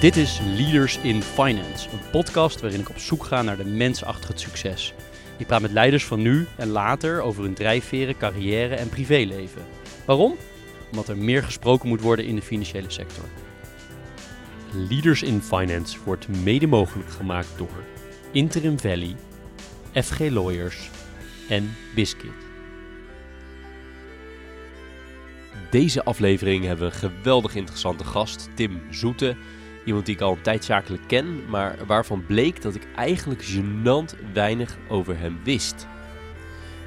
Dit is Leaders in Finance, een podcast waarin ik op zoek ga naar de mens achter het succes. Ik praat met leiders van nu en later over hun drijfveren, carrière en privéleven. Waarom? Omdat er meer gesproken moet worden in de financiële sector. Leaders in Finance wordt mede mogelijk gemaakt door Interim Valley, FG Lawyers en Biscuit. Deze aflevering hebben we een geweldig interessante gast, Tim Zoete. Iemand die ik al een ken, maar waarvan bleek dat ik eigenlijk gênant weinig over hem wist.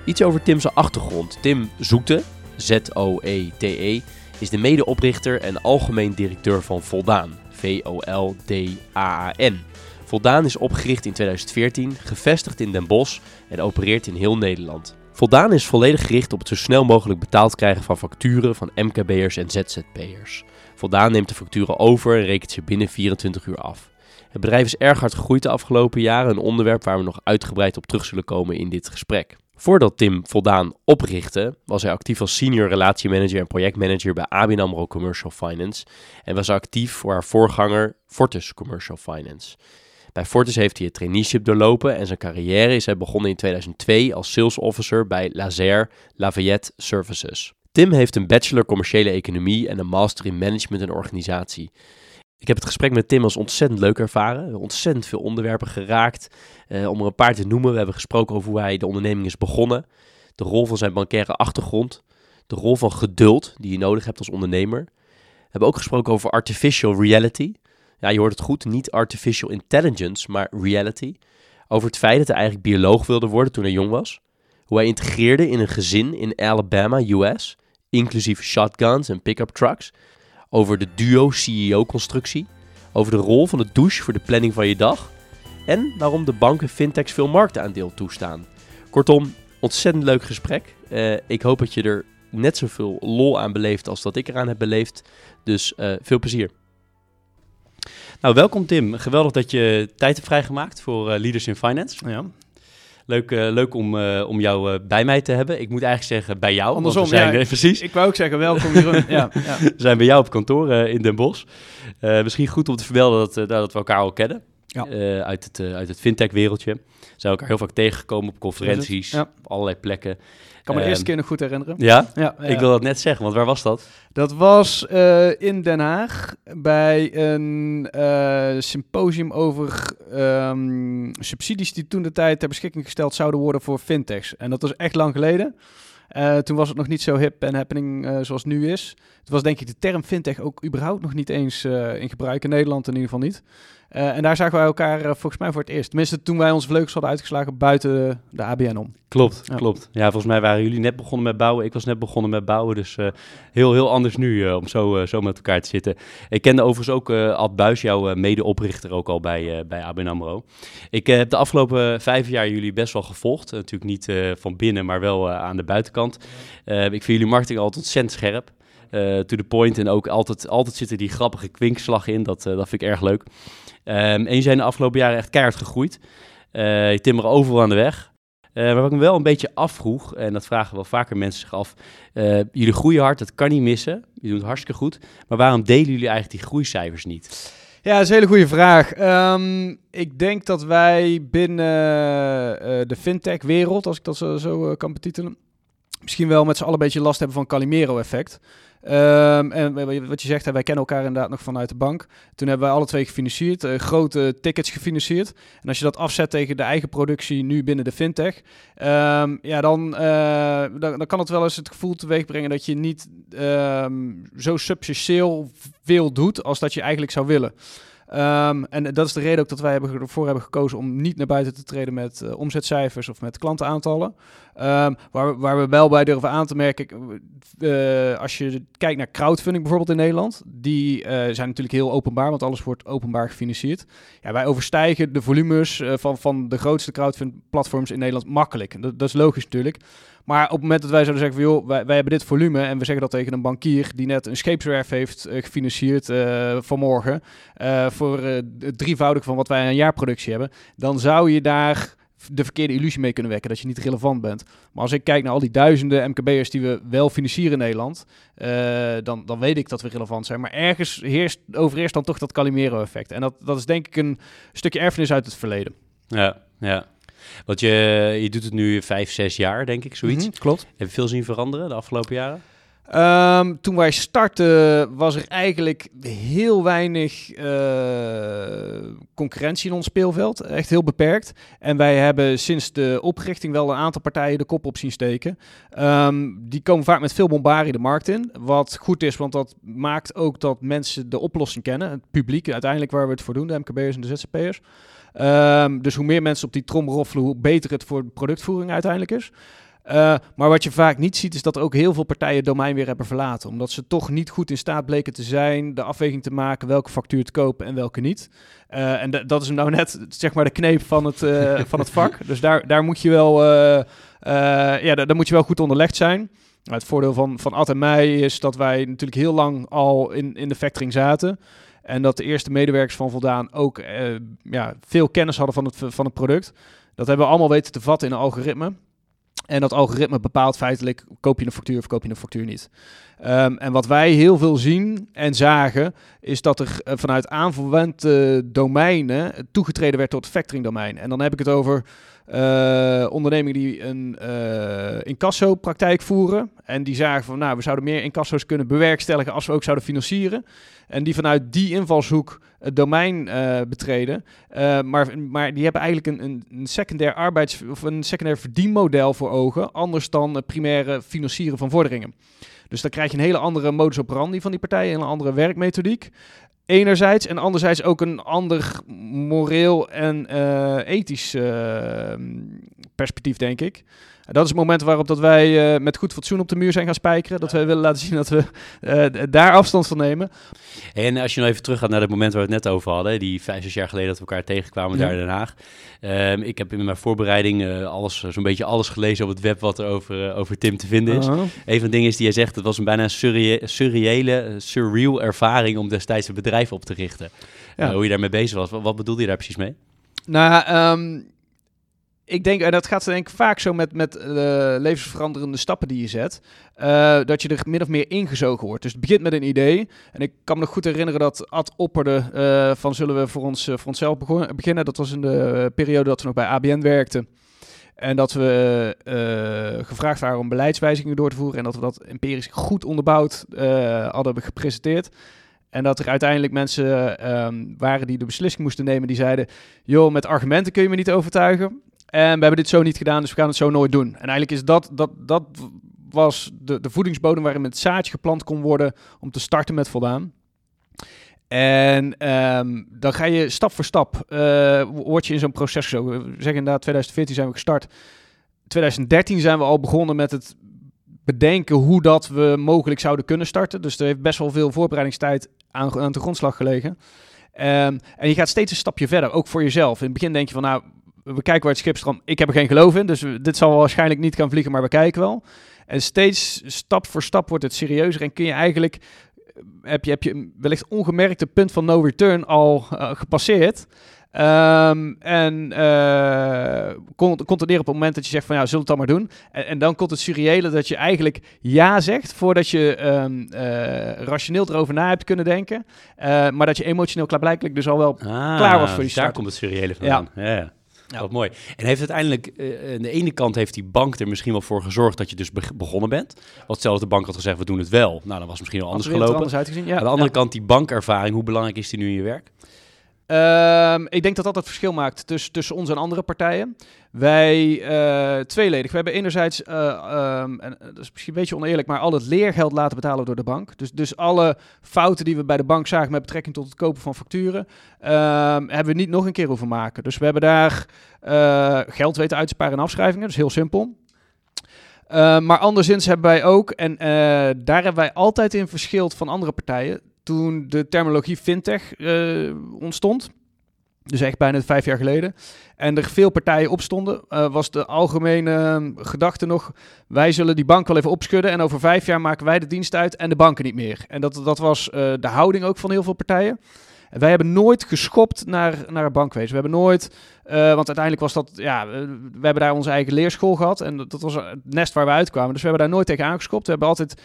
Iets over Tim's achtergrond. Tim Zoete, Z-O-E-T-E, is de medeoprichter en algemeen directeur van Voldaan, V-O-L-D-A-A-N. Voldaan is opgericht in 2014, gevestigd in Den Bosch en opereert in heel Nederland. Voldaan is volledig gericht op het zo snel mogelijk betaald krijgen van facturen van MKB'ers en ZZP'ers. Voldaan neemt de facturen over en rekent ze binnen 24 uur af. Het bedrijf is erg hard gegroeid de afgelopen jaren, een onderwerp waar we nog uitgebreid op terug zullen komen in dit gesprek. Voordat Tim Voldaan oprichtte, was hij actief als senior relatiemanager en projectmanager bij ABN AMRO Commercial Finance en was actief voor haar voorganger Fortis Commercial Finance. Bij Fortis heeft hij het traineeship doorlopen en zijn carrière is hij begonnen in 2002 als sales officer bij Lazer Lafayette Services. Tim heeft een bachelor commerciële economie en een master in management en organisatie. Ik heb het gesprek met Tim als ontzettend leuk ervaren. Ontzettend veel onderwerpen geraakt. Eh, om er een paar te noemen, we hebben gesproken over hoe hij de onderneming is begonnen. De rol van zijn bankaire achtergrond. De rol van geduld die je nodig hebt als ondernemer. We hebben ook gesproken over artificial reality. Ja, je hoort het goed, niet artificial intelligence, maar reality. Over het feit dat hij eigenlijk bioloog wilde worden toen hij jong was. Hoe hij integreerde in een gezin in Alabama, US, inclusief shotguns en pick-up trucks. Over de duo-CEO-constructie. Over de rol van de douche voor de planning van je dag. En waarom de banken fintechs veel marktaandeel toestaan. Kortom, ontzettend leuk gesprek. Uh, ik hoop dat je er net zoveel lol aan beleeft als dat ik eraan heb beleefd. Dus uh, veel plezier. Nou, welkom Tim. Geweldig dat je tijd hebt vrijgemaakt voor uh, Leaders in Finance. Ja. Leuk, uh, leuk om, uh, om jou uh, bij mij te hebben. Ik moet eigenlijk zeggen bij jou. Andersom, zijn, ja, precies. Ik wou ook zeggen welkom Jeroen. ja, ja. We zijn bij jou op kantoor in Den Bosch. misschien goed om te vermelden dat, dat we elkaar al kennen. Ja. uit het, uit het fintech-wereldje. We zijn elkaar heel vaak tegengekomen op conferenties, Ja. op allerlei plekken. Ik kan me de Ehm, eerste keer nog goed herinneren. Ja? Ja. Ik wil dat net zeggen, want waar was dat? Dat was eh, in Den Haag bij een eh, symposium over ehm, subsidies die toen de tijd ter beschikking gesteld zouden worden voor fintechs. En dat was echt lang geleden. Eh, toen was het nog niet zo hip en happening eh, zoals het nu is. Het was denk ik de term fintech ook überhaupt nog niet eens eh, in gebruik. In Nederland in ieder geval niet. Eh, en daar zagen wij elkaar eh, volgens mij voor het eerst. Tenminste, toen wij onze vleugels hadden uitgeslagen buiten de ABN om. Klopt, Ja. klopt. Ja, volgens mij waren jullie net begonnen met bouwen. Ik was net begonnen met bouwen. Dus eh, heel, heel anders nu om zo, zo met elkaar te zitten. Ik kende overigens ook Ad Buis, jouw medeoprichter, ook al bij, bij ABN AMRO. Ik heb de afgelopen vijf jaar jullie best wel gevolgd. Natuurlijk niet van binnen, maar wel aan de buitenkant. Ik vind jullie marketing altijd ontzettend scherp. Eh, to the point. En ook altijd, altijd zit die grappige kwinkslag in. Dat, eh, dat vind ik erg leuk. Ehm, en jullie zijn de afgelopen jaren echt keihard gegroeid. Eh, je timmeren overal aan de weg. Eh, maar wat ik me wel een beetje afvroeg, en dat vragen wel vaker mensen zich af. eh, jullie groeien hard, dat kan niet missen. Je doet het hartstikke goed. Maar waarom delen jullie eigenlijk die groeicijfers niet? Ja, dat is een hele goede vraag. Ehm, ik denk dat wij binnen eh, de fintech-wereld, als ik dat zo, zo eh, kan betitelen, misschien wel met z'n allen een beetje last hebben van Calimero-effect. Ehm, en wat je zegt, wij kennen elkaar inderdaad nog vanuit de bank. Toen hebben wij alle twee gefinancierd, eh, grote tickets gefinancierd. En als je dat afzet tegen de eigen productie nu binnen de fintech, ehm, ja, dan, eh, dan, dan kan het wel eens het gevoel teweeg brengen dat je niet ehm, zo substantieel veel doet als dat je eigenlijk zou willen. En dat is de reden ook dat wij ervoor hebben gekozen om niet naar buiten te treden met eh, omzetcijfers of met klantenaantallen. Ehm, waar, waar we wel bij durven aan te merken, eh, als je kijkt naar crowdfunding bijvoorbeeld in Nederland, die eh, zijn natuurlijk heel openbaar, want alles wordt openbaar gefinancierd. Ja, wij overstijgen de volumes eh, van, van de grootste crowdfund-platforms in Nederland makkelijk. Dat, dat is logisch natuurlijk. Maar op het moment dat wij zouden zeggen van joh, wij, wij hebben dit volume en we zeggen dat tegen een bankier die net een scheepswerf heeft gefinancierd vanmorgen voor het drievoudige van wat wij aan jaarproductie hebben, dan zou je daar de verkeerde illusie mee kunnen wekken dat je niet relevant bent. Maar als ik kijk naar al die duizenden MKB'ers die we wel financieren in Nederland, eh, dan, dan weet ik dat we relevant zijn. Maar ergens heerst overeerst dan toch dat Calimero-effect. En dat, dat is denk ik een stukje erfenis uit het verleden. Ja, ja. Want je, je doet het nu vijf, zes jaar, denk ik, zoiets. Mhm, klopt. Heb je veel zien veranderen de afgelopen jaren? Ehm, toen wij startten was er eigenlijk heel weinig eh, concurrentie in ons speelveld. Echt heel beperkt. En wij hebben sinds de oprichting wel een aantal partijen de kop op zien steken. Ehm, die komen vaak met veel bombarie de markt in. Wat goed is, want dat maakt ook dat mensen de oplossing kennen. Het publiek uiteindelijk waar we het voor doen, de MKB'ers en de ZZP'ers. Um, dus hoe meer mensen op die trom roffelen, hoe beter het voor de productvoering uiteindelijk is. Uh, maar wat je vaak niet ziet, is dat er ook heel veel partijen het domein weer hebben verlaten. Omdat ze toch niet goed in staat bleken te zijn de afweging te maken welke factuur te kopen en welke niet. Uh, en dat is nou net zeg maar de kneep van het, uh, van het vak. Dus daar, daar moet je wel, ja, daar, daar, moet je wel goed onderlegd zijn. Het voordeel van, van Ad en mij is dat wij natuurlijk heel lang al in, in de factoring zaten. En dat de eerste medewerkers van Voldaan ook ja, veel kennis hadden van het, van het product. Dat hebben we allemaal weten te vatten in een algoritme. En dat algoritme bepaalt feitelijk, koop je een factuur of koop je een factuur niet. Um, en wat wij heel veel zien en zagen, is dat er uh, vanuit aanverwante domeinen toegetreden werd tot factoring domein. En dan heb ik het over uh, ondernemingen die een uh, incasso-praktijk voeren. En die zagen van, nou, we zouden meer incasso's kunnen bewerkstelligen als we ook zouden financieren. En die vanuit die invalshoek het domein uh, betreden. maar, maar die hebben eigenlijk een, een, een secundair arbeids- of een secundair verdienmodel voor ogen. Anders dan het primaire financieren van vorderingen. Dus dan krijg je een hele andere modus operandi van die partijen, een andere werkmethodiek enerzijds en anderzijds ook een ander moreel en uh, ethisch perspectief, denk ik. En dat is het moment waarop dat wij uh, met goed fatsoen op de muur zijn gaan spijkeren. Dat wij willen laten zien dat we daar afstand van nemen. En als je nog even teruggaat naar het moment waar we het net over hadden, die vijf, zes jaar geleden dat we elkaar tegenkwamen ja. daar in Den Haag. Um, ik heb in mijn voorbereiding uh, alles, zo'n beetje alles gelezen op het web wat er over, over Tim te vinden is. Uh -huh. Een van de dingen is die hij zegt, het was een bijna surre surreële, surreal ervaring om destijds een bedrijf op te richten. Ja. hoe je daarmee bezig was. Wat, wat bedoelde je daar precies mee? Nou, um, ik denk, en dat gaat denk ik vaak zo met, met uh, levensveranderende stappen die je zet, uh, dat je er min of meer ingezogen wordt. Dus het begint met een idee. En ik kan me nog goed herinneren dat Ad opperde uh, van zullen we voor, ons, voor onszelf beginnen. Dat was in de periode dat we nog bij ABN werkten. En dat we gevraagd waren om beleidswijzigingen door te voeren. En dat we dat empirisch goed onderbouwd hadden gepresenteerd. En dat er uiteindelijk mensen um, waren die de beslissing moesten nemen. Die zeiden, joh, met argumenten kun je me niet overtuigen. En we hebben dit zo niet gedaan, dus we gaan het zo nooit doen. En eigenlijk is dat, dat, dat was de, de voedingsbodem waarin het zaadje geplant kon worden om te starten met voldaan. En um, dan ga je stap voor stap, uh, word je in zo'n proces zo. We zeggen inderdaad, 2014 zijn we gestart. 2013 zijn we al begonnen met het bedenken hoe dat we mogelijk zouden kunnen starten. Dus er heeft best wel veel voorbereidingstijd aan, aan de grondslag gelegen. Um, en je gaat steeds een stapje verder, ook voor jezelf. In het begin denk je van, nou, we kijken waar het schip strandt. Ik heb er geen geloof in, dus dit zal waarschijnlijk niet gaan vliegen, maar we kijken wel. En steeds stap voor stap wordt het serieuzer en kun je eigenlijk heb je, heb je wellicht ongemerkt het punt van no return al uh, gepasseerd. Um, en uh, komt kon neer op het moment dat je zegt van ja, zullen we het dan maar doen. En, en, dan komt het surreële dat je eigenlijk ja zegt voordat je um, uh, rationeel erover na hebt kunnen denken. Uh, maar dat je emotioneel klaarblijkelijk dus al wel ah, klaar was voor die start. Daar komt het surreële vandaan. Ja. ja. Ja. Wat mooi. En heeft uiteindelijk, uh, aan de ene kant heeft die bank er misschien wel voor gezorgd dat je dus be begonnen bent. Want dat de bank had gezegd, we doen het wel. Nou, dan was het misschien wel anders gelopen. Anders uitgezien, ja. Aan de andere kant, die bankervaring, hoe belangrijk is die nu in je werk? Um, ik denk dat dat het verschil maakt tussen, tussen ons en andere partijen. Wij, uh, tweeledig. We hebben enerzijds, uh, um, en dat is misschien een beetje oneerlijk, maar al het leergeld laten betalen door de bank. Dus, dus alle fouten die we bij de bank zagen met betrekking tot het kopen van facturen, um, hebben we niet nog een keer hoeven maken. Dus we hebben daar geld weten uit te sparen in afschrijvingen. Is heel simpel. Maar anderszins hebben wij ook, en daar hebben wij altijd in verschild van andere partijen, toen de terminologie fintech uh, ontstond. Dus echt bijna vijf jaar geleden. En er veel partijen opstonden, uh, was de algemene uh, gedachte nog... wij zullen die bank wel even opschudden... en over vijf jaar maken wij de dienst uit en de banken niet meer. En dat, dat was uh, de houding ook van heel veel partijen. En wij hebben nooit geschopt naar, naar het bankwezen. We hebben nooit, eh, want uiteindelijk was dat, ja, we, we hebben daar onze eigen leerschool gehad. En dat, dat was het nest waar we uitkwamen. Dus we hebben daar nooit tegen aangeschopt. We hebben altijd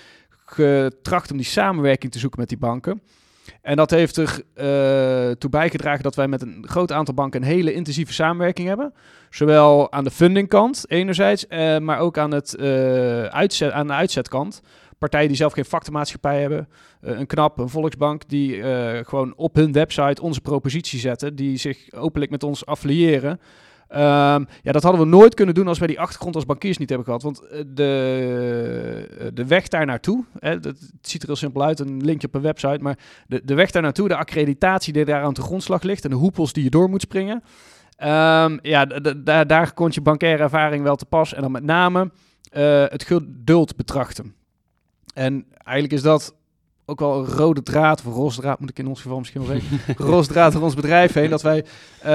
getracht om die samenwerking te zoeken met die banken. En dat heeft er eh, toe bijgedragen dat wij met een groot aantal banken een hele intensieve samenwerking hebben. Zowel aan de fundingkant enerzijds, eh, maar ook aan, het, eh, uitzet, aan de uitzetkant. Partijen die zelf geen vaktenmaatschappij hebben, een KNAP, een Volksbank, die gewoon op hun website onze propositie zetten, die zich openlijk met ons affiliëren. Ehm, ja, dat hadden we nooit kunnen doen als wij die achtergrond als bankiers niet hebben gehad. Want eh, de, eh, de weg daar naartoe, het ziet er heel simpel uit, een linkje op een website, maar de, de weg daar naartoe, de accreditatie die daar aan de grondslag ligt en de hoepels die je door moet springen. Ehm, ja, daar, komt je bankaire ervaring wel te pas. En dan met name eh, het geduld betrachten. En eigenlijk is dat ook wel een rode draad, of rosdraad moet ik in ons geval misschien wel zeggen, rosdraad door ons bedrijf heen, dat wij, eh,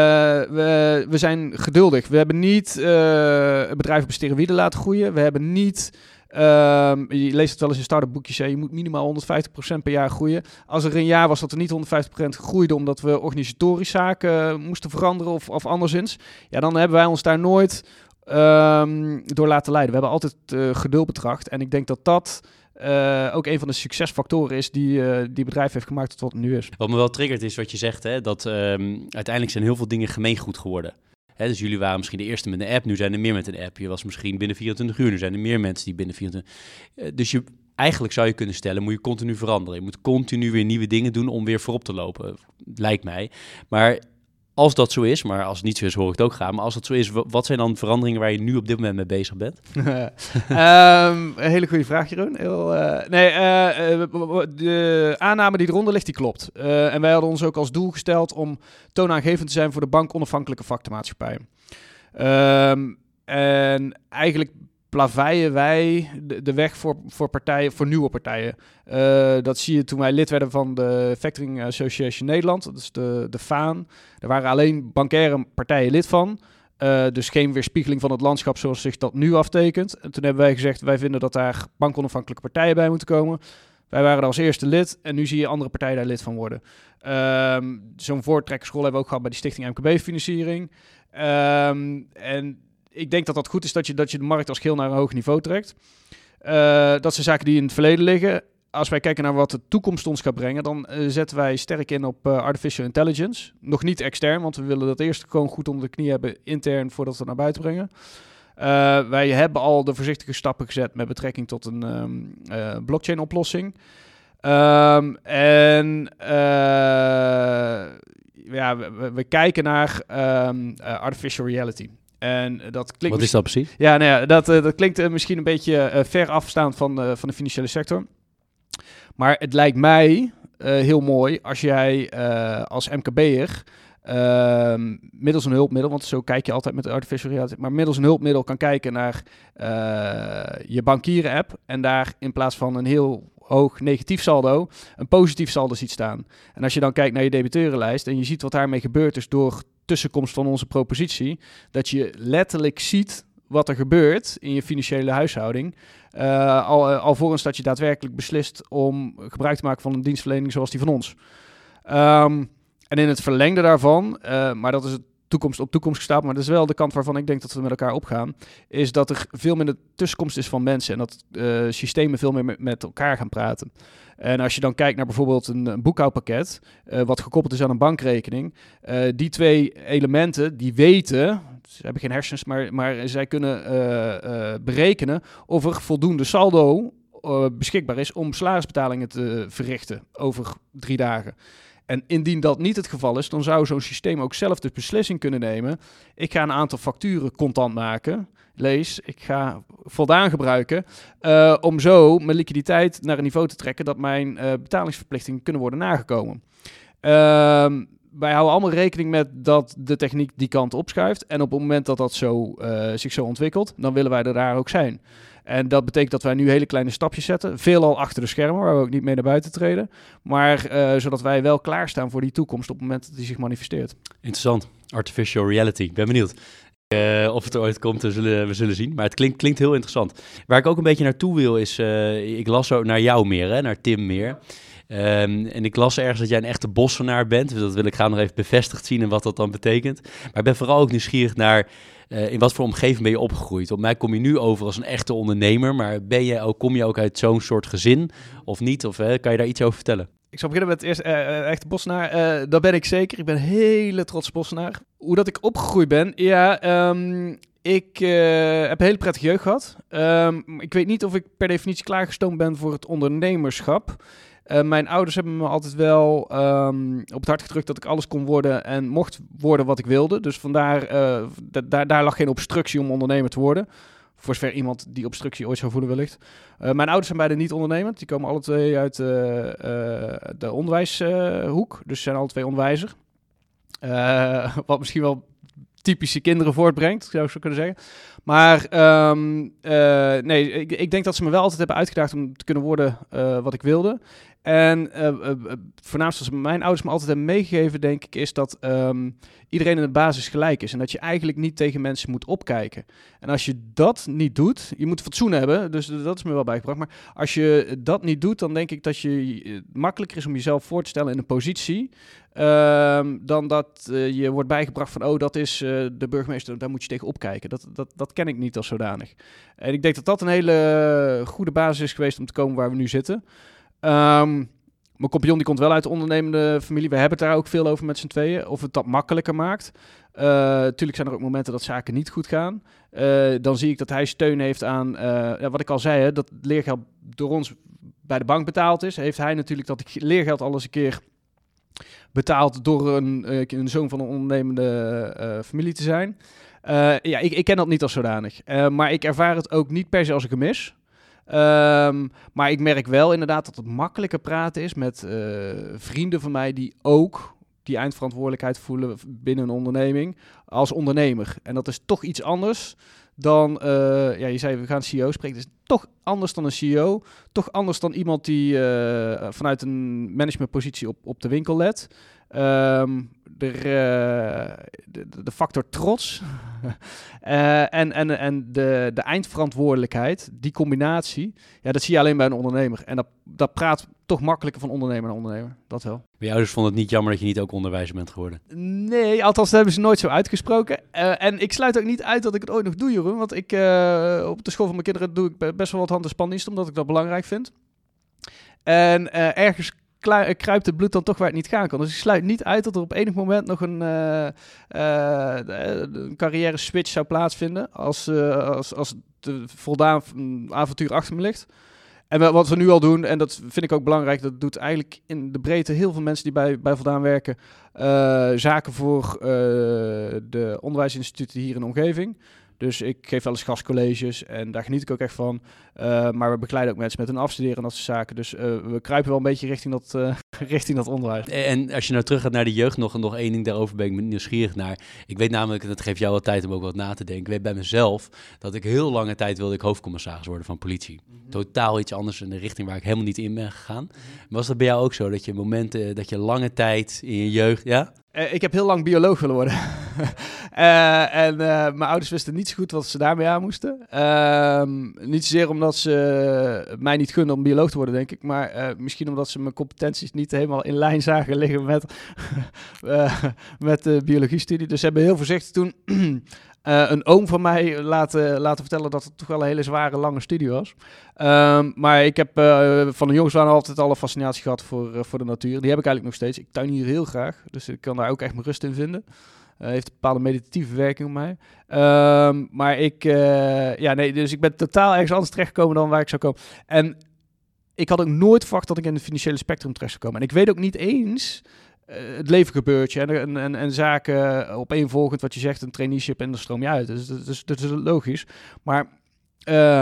we, we zijn geduldig. We hebben niet eh het bedrijf op steroïden laten groeien. We hebben niet, ehm, je leest het wel eens in start-up boekjes, hè, je moet minimaal 150% per jaar groeien. Als er een jaar was dat er niet 150% groeide omdat we organisatorisch zaken eh, moesten veranderen of, of anderszins, ja, dan hebben wij ons daar nooit ehm, door laten leiden. We hebben altijd geduld betracht en ik denk dat dat eh, ook een van de succesfactoren is die eh, die bedrijf heeft gemaakt tot wat het nu is. Wat me wel triggert is wat je zegt, hè, dat ehm, uiteindelijk zijn heel veel dingen gemeengoed geworden. Hè, dus jullie waren misschien de eerste met een app, nu zijn er meer met een app. Je was misschien binnen 24 uur, nu zijn er meer mensen die binnen 24 Eh, Dus je, eigenlijk zou je kunnen stellen, moet je continu veranderen. Je moet continu weer nieuwe dingen doen om weer voorop te lopen, lijkt mij. Maar als dat zo is, maar als het niet zo is, hoor ik het ook gaan. Maar als dat zo is, wa- wat zijn dan veranderingen waar je nu op dit moment mee bezig bent? Ehm, een hele goede vraag, Jeroen. Eh, nee, eh, eh, de aanname die eronder ligt, die klopt. En wij hadden ons ook als doel gesteld om toonaangevend te zijn voor de bank onafhankelijke vaktenmaatschappijen. Ehm, en eigenlijk plaveien wij de, de weg voor, voor partijen, voor nieuwe partijen. Eh, dat zie je toen wij lid werden van de Factoring Association Nederland. Dat is de, de FAAN. Er waren alleen bankaire partijen lid van. Eh, dus geen weerspiegeling van het landschap zoals zich dat nu aftekent. En toen hebben wij gezegd, wij vinden dat daar bankonafhankelijke partijen bij moeten komen. Wij waren als eerste lid en nu zie je andere partijen daar lid van worden. Ehm, Zo'n voortrekkerschool hebben we ook gehad bij de Stichting MKB-financiering. Ehm, en ik denk dat dat goed is dat je, dat je de markt als geheel naar een hoog niveau trekt. Eh, dat zijn zaken die in het verleden liggen. Als wij kijken naar wat de toekomst ons gaat brengen, dan eh, zetten wij sterk in op eh, artificial intelligence. Nog niet extern, want we willen dat eerst gewoon goed onder de knie hebben intern voordat we het naar buiten brengen. Wij hebben al de voorzichtige stappen gezet met betrekking tot een ehm, eh, blockchain-oplossing. Ehm, en ja, we, kijken naar ehm, eh, artificial reality. En dat klinkt Wat is dat precies? ja, nou ja, dat, eh, dat klinkt eh, misschien een beetje eh, ver afstaand van, eh, van de financiële sector. Maar het lijkt mij eh, heel mooi als jij eh, als MKB'er ehm, middels een hulpmiddel, want zo kijk je altijd met artificial reality, maar middels een hulpmiddel kan kijken naar eh, je bankieren-app en daar in plaats van een heel hoog negatief saldo, een positief saldo ziet staan. En als je dan kijkt naar je debiteurenlijst en je ziet wat daarmee gebeurt, dus door tussenkomst van onze propositie, dat je letterlijk ziet wat er gebeurt in je financiële huishouding. eh, al, uh, alvorens dat je daadwerkelijk beslist om gebruik te maken van een dienstverlening zoals die van ons. Um, en in het verlengde daarvan, uh, maar dat is het toekomst op toekomst gestapeld, maar dat is wel de kant waarvan ik denk dat we met elkaar opgaan, is dat er veel minder tussenkomst is van mensen en dat uh, systemen veel meer met, elkaar gaan praten. En als je dan kijkt naar bijvoorbeeld een, boekhoudpakket, uh, wat gekoppeld is aan een bankrekening, uh, die twee elementen, die weten, ze hebben geen hersens, maar, maar zij kunnen berekenen of er voldoende saldo beschikbaar is om salarisbetalingen te verrichten over drie dagen. En indien dat niet het geval is, dan zou zo'n systeem ook zelf de beslissing kunnen nemen. Ik ga een aantal facturen contant maken. Lees, ik ga voldaan gebruiken. Uh, om zo mijn liquiditeit naar een niveau te trekken dat mijn uh, betalingsverplichtingen kunnen worden nagekomen. Uh, wij houden allemaal rekening met dat de techniek die kant opschuift. En op het moment dat dat zo, uh, zich zo ontwikkelt, dan willen wij er daar ook zijn. En dat betekent dat wij nu hele kleine stapjes zetten. Veelal achter de schermen, waar we ook niet mee naar buiten treden. Maar uh, zodat wij wel klaarstaan voor die toekomst op het moment dat die zich manifesteert. Interessant. Artificial reality. Ik ben benieuwd. Uh, of het er ooit komt, we zullen, we zullen zien. Maar het klinkt, klinkt heel interessant. Waar ik ook een beetje naartoe wil is... Uh, ik las zo naar jou meer, hè, naar Tim meer. Ehm, en ik las ergens dat jij een echte bossenaar bent. Dus dat wil ik graag nog even bevestigd zien en wat dat dan betekent. Maar ik ben vooral ook nieuwsgierig naar eh, in wat voor omgeving ben je opgegroeid. Op mij kom je nu over als een echte ondernemer. Maar ben je ook, kom je ook uit zo'n soort gezin of niet? Of kan je daar iets over vertellen? Ik zal beginnen met het eerste uh, echte bossenaar. Uh, dat ben ik zeker. Ik ben hele trots bossenaar. Hoe dat ik opgegroeid ben? Ja, um, ik uh, heb een hele prettige jeugd gehad. Um, ik weet niet of ik per definitie klaargestoomd ben voor het ondernemerschap. Uh, mijn ouders hebben me altijd wel um, op het hart gedrukt dat ik alles kon worden en mocht worden wat ik wilde. Dus vandaar, uh, daar, daar lag geen obstructie om ondernemer te worden. Voor zover iemand die obstructie ooit zou voelen wellicht. Uh, mijn ouders zijn beide niet ondernemend. Die komen alle twee uit de onderwijshoek. dus zijn alle twee onderwijzer. wat misschien wel typische kinderen voortbrengt, zou ik zo kunnen zeggen. Maar uh, nee, ik, ik, denk dat ze me wel altijd hebben uitgedaagd om te kunnen worden wat ik wilde. En uh, voornaamst wat mijn ouders me altijd hebben meegegeven, denk ik, is dat um, iedereen in de basis gelijk is. En dat je eigenlijk niet tegen mensen moet opkijken. En als je dat niet doet, je moet fatsoen hebben, dus dat is me wel bijgebracht. Maar als je dat niet doet, dan denk ik dat je makkelijker is om jezelf voor te stellen in een positie. Um, dan dat je wordt bijgebracht van, oh, dat is de burgemeester, daar moet je tegen opkijken. Dat, dat, dat ken ik niet als zodanig. En ik denk dat dat een hele goede basis is geweest om te komen waar we nu zitten. Um, mijn compagnon die komt wel uit de ondernemende familie. We hebben het daar ook veel over met z'n tweeën. Of het dat makkelijker maakt. Uh, tuurlijk zijn er ook momenten dat zaken niet goed gaan. Uh, dan zie ik dat hij steun heeft aan, uh, ja, wat ik al zei, hè, dat leergeld door ons bij de bank betaald is. Heeft hij natuurlijk dat leergeld alles een keer betaald door een, een zoon van een ondernemende familie te zijn. ja, ik, ik, ken dat niet als zodanig. maar ik ervaar het ook niet per se als ik hem mis. Um, maar ik merk wel inderdaad dat het makkelijker praten is met uh, vrienden van mij die ook die eindverantwoordelijkheid voelen binnen een onderneming als ondernemer. En dat is toch iets anders dan, uh, ja, je zei we gaan CEO spreken, dus toch anders dan een CEO, toch anders dan iemand die uh, vanuit een managementpositie op, op de winkel let. Um, de, de, de, factor trots uh, en, en, en de, de eindverantwoordelijkheid, die combinatie, ja, dat zie je alleen bij een ondernemer. En dat, dat praat toch makkelijker van ondernemer naar ondernemer, dat wel. Bij jou dus vond het niet jammer dat je niet ook onderwijzer bent geworden? Nee, althans dat hebben ze nooit zo uitgesproken. Uh, en ik sluit ook niet uit dat ik het ooit nog doe, Jeroen. Want ik, uh, op de school van mijn kinderen doe ik best wel wat hand- en spandienst, omdat ik dat belangrijk vind. En ergens kruipt het bloed dan toch waar het niet gaan kan. Dus ik sluit niet uit dat er op enig moment nog een, uh, een carrière switch zou plaatsvinden. Als, uh, als, als de voldaan avontuur achter me ligt. En wat we nu al doen, en dat vind ik ook belangrijk, dat doet eigenlijk in de breedte heel veel mensen die bij, bij Voldaan werken, zaken voor de onderwijsinstituten hier in de omgeving. Dus ik geef wel eens gastcolleges en daar geniet ik ook echt van. Uh, maar we begeleiden ook mensen met een afstuderen en dat soort zaken. Dus uh, we kruipen wel een beetje richting dat, uh, richting dat onderwijs. En als je nou terug gaat naar de jeugd, nog, nog één ding daarover ben ik nieuwsgierig naar. Ik weet namelijk, en dat geeft jou wel tijd om ook wat na te denken. Ik weet bij mezelf dat ik heel lange tijd wilde ik hoofdcommissaris worden van politie. Mm -hmm. Totaal iets anders in de richting waar ik helemaal niet in ben gegaan. Mm -hmm. Was dat bij jou ook zo? Dat je momenten, dat je lange tijd in je jeugd, ja? Uh, ik heb heel lang bioloog willen worden. uh, en uh, mijn ouders wisten niet zo goed wat ze daarmee aan moesten. Ehm, niet zozeer omdat ze mij niet gunden om bioloog te worden, denk ik. Maar misschien omdat ze mijn competenties niet helemaal in lijn zagen liggen met, met de biologiestudie. Dus ze hebben heel voorzichtig toen Uh, een oom van mij laten, laten vertellen dat het toch wel een hele zware, lange studie was. Um, maar ik heb uh, van de jongens aan altijd al een fascinatie gehad voor, voor de natuur. Die heb ik eigenlijk nog steeds. Ik tuinier heel graag, dus ik kan daar ook echt mijn rust in vinden. heeft een bepaalde meditatieve werking op mij. Um, maar ik, ja, nee, dus ik ben totaal ergens anders terechtgekomen dan waar ik zou komen. En ik had ook nooit verwacht dat ik in het financiële spectrum terecht zou komen. En ik weet ook niet eens het leven gebeurt je en, en, en, zaken opeenvolgend wat je zegt, een traineeship en dan stroom je uit. Dus dat is, dat is logisch. Maar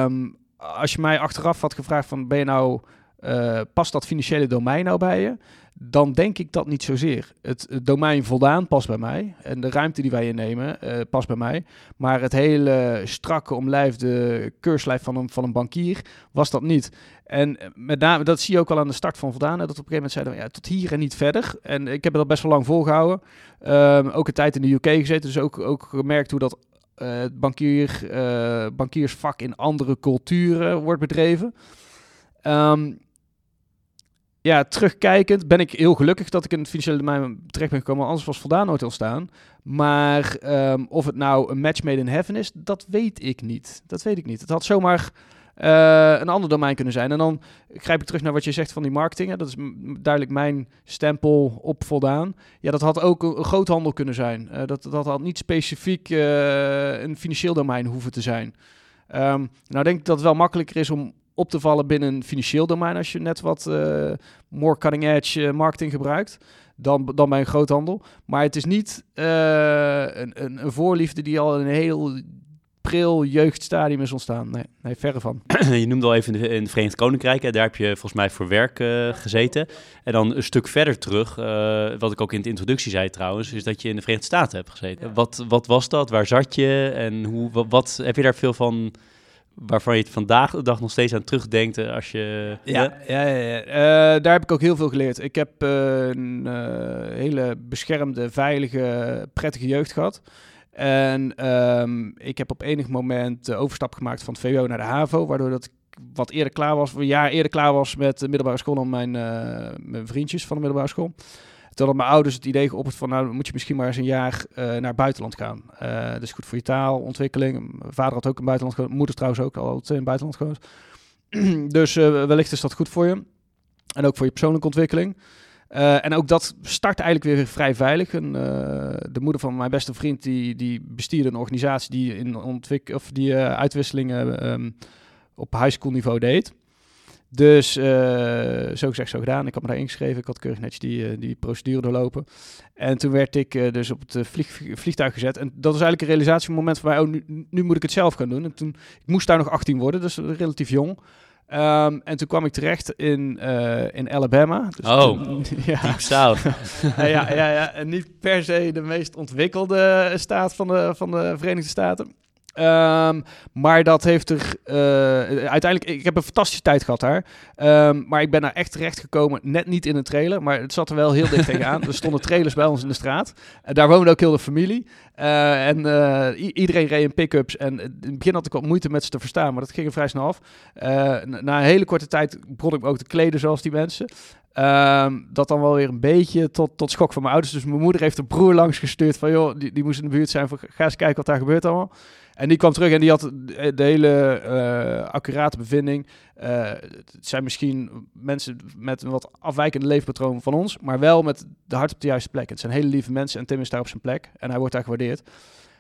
um, als je mij achteraf had gevraagd van ben je nou, uh, past dat financiële domein nou bij je? Dan denk ik dat niet zozeer. Het, het domein voldaan past bij mij en de ruimte die wij innemen uh, past bij mij. Maar het hele strakke omlijfde keurslijf van een, van een bankier was dat niet. En met name, dat zie je ook al aan de start van Voldaan. Dat op een gegeven moment zeiden we, ja, tot hier en niet verder. En ik heb dat best wel lang volgehouden. Um, ook een tijd in de UK gezeten, dus ook, ook gemerkt hoe dat uh, bankier, uh, bankiersvak in andere culturen wordt bedreven. Um, ja, terugkijkend ben ik heel gelukkig dat ik in het financiële domein terecht ben gekomen. Anders was Voldaan nooit ontstaan. Maar ehm, of het nou een match made in heaven is, dat weet ik niet. Dat weet ik niet. Het had zomaar eh, een ander domein kunnen zijn. En dan grijp ik terug naar wat je zegt van die marketing. Dat is duidelijk mijn stempel op voldaan. Ja, dat had ook een, een groothandel kunnen zijn. Eh, dat, dat had niet specifiek eh, een financieel domein hoeven te zijn. Ehm, nou denk ik dat het wel makkelijker is om op te vallen binnen een financieel domein als je net wat eh, more cutting edge eh, marketing gebruikt dan, dan bij een groothandel. Maar het is niet eh, een, een, een voorliefde die al in een heel pril jeugdstadium is ontstaan. Nee, nee verre van. je noemde al even in, de, in het Verenigd Koninkrijk, hè, daar heb je volgens mij voor werk gezeten. En dan een stuk verder terug, eh, wat ik ook in de introductie zei trouwens, is dat je in de Verenigde Staten hebt gezeten. Wat, wat was dat? Waar zat je? En hoe, wat, wat heb je daar veel van, waarvan je het vandaag de dag nog steeds aan terugdenkt eh, als je... Ja, ja, ja, ja. Eh, daar heb ik ook heel veel geleerd. Ik heb eh, een hele beschermde, veilige, prettige jeugd gehad. En ehm, ik heb op enig moment de overstap gemaakt van het VWO naar de HAVO, waardoor dat ik wat eerder klaar was, een jaar eerder klaar was met de middelbare school dan mijn, mijn vriendjes van de middelbare school. Hadden mijn ouders het idee geopperd van, nou moet je misschien maar eens een jaar eh, naar buitenland gaan. Eh dat is goed voor je taalontwikkeling. Mijn vader had ook een buitenland gewoond, moeder trouwens ook, al in het buitenland gewoond. dus eh, wellicht is dat goed voor je. En ook voor je persoonlijke ontwikkeling. En ook dat start eigenlijk weer vrij veilig. De moeder van mijn beste vriend die, die bestierde een organisatie die, in ontwik of die uitwisselingen ehm, op high school niveau deed. Dus eh, zo gezegd, zo gedaan. Ik had me daar ingeschreven. Ik had keurig netjes die, eh, die procedure doorlopen. En toen werd ik eh, dus op het vlieg, vliegtuig gezet. En dat was eigenlijk een realisatiemoment voor mij. Oh, nu, nu moet ik het zelf gaan doen. En toen, ik moest daar nog 18 worden, dus relatief jong. Ehm, en toen kwam ik terecht in, in Alabama. Dus Oh. toen- ja. Deep South. ja, ja, ja, ja. En niet per se de meest ontwikkelde staat van de, van de Verenigde Staten. Ehm, maar dat heeft er eh, uiteindelijk. Ik heb een fantastische tijd gehad daar. Ehm, maar ik ben daar echt terecht gekomen. Net niet in een trailer, maar het zat er wel heel dicht tegenaan. Er stonden trailers bij ons in de straat. En daar woonde ook heel de familie. Eh, en eh, iedereen reed in pick-ups. En in het begin had ik wat moeite met ze te verstaan, maar dat ging er vrij snel af. Eh, na, na een hele korte tijd begon ik me ook te kleden zoals die mensen. Ehm, dat dan wel weer een beetje tot, tot schok van mijn ouders. Dus mijn moeder heeft een broer langs gestuurd van... joh, die, die moest in de buurt zijn van... ga eens kijken wat daar gebeurt allemaal. En die kwam terug en die had de, hele eh, accurate bevinding. Eh, het zijn misschien mensen met een wat afwijkende leefpatroon van ons... maar wel met de hart op de juiste plek. Het zijn hele lieve mensen en Tim is daar op zijn plek. En hij wordt daar gewaardeerd.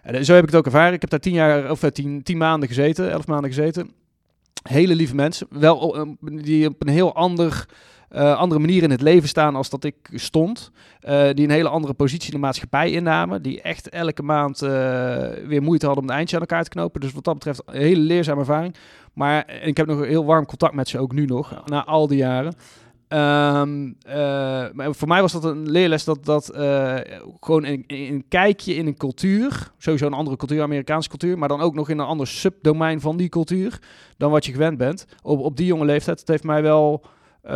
En eh, zo heb ik het ook ervaren. Ik heb daar tien, jaar, of, tien, tien maanden gezeten, elf maanden gezeten. Hele lieve mensen. Wel die op een heel ander eh, andere manier in het leven staan als dat ik stond. Eh, die een hele andere positie in de maatschappij innamen. Die echt elke maand eh, weer moeite hadden om de eindje aan elkaar te knopen. Dus wat dat betreft een hele leerzame ervaring. Maar en ik heb nog heel warm contact met ze ook nu nog, na al die jaren. Ehm, eh, maar voor mij was dat een leerles dat, dat gewoon een, een kijkje in een cultuur, sowieso een andere cultuur, Amerikaanse cultuur, maar dan ook nog in een ander subdomein van die cultuur dan wat je gewend bent. Op, op die jonge leeftijd, dat heeft mij wel, eh,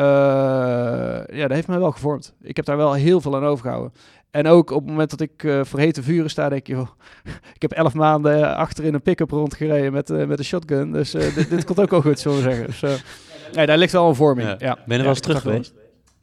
ja, dat heeft mij wel gevormd. Ik heb daar wel heel veel aan overgehouden. En ook op het moment dat ik eh, voor hete vuren sta, denk je, joh, ik heb elf maanden achter in een pick-up rondgereden met, eh, met een shotgun. Dus eh, dit, dit komt ook wel goed, zullen we zeggen. Dus, eh, nee, daar ligt wel een vorming. Ja. Ja. Ben je er Ja, wel eens ik terug geweest?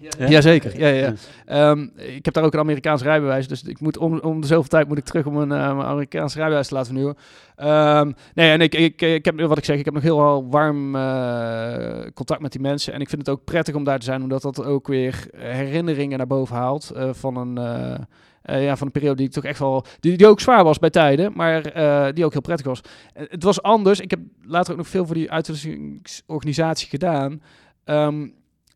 Ja? Jazeker, ja, ja. ja. Ehm, ik heb daar ook een Amerikaans rijbewijs, dus ik moet om, om de zoveel tijd moet ik terug om een mijn Amerikaans rijbewijs te laten vernieuwen. Ehm, nee, en ik, ik, ik heb, wat ik zeg, ik heb nog heel warm eh, contact met die mensen. En ik vind het ook prettig om daar te zijn, omdat dat ook weer herinneringen naar boven haalt eh, van een... ja, van een periode die ik toch echt wel... Die, die ook zwaar was bij tijden, maar die ook heel prettig was. Het was anders. Ik heb later ook nog veel voor die uitwisselingsorganisatie gedaan. Ehm,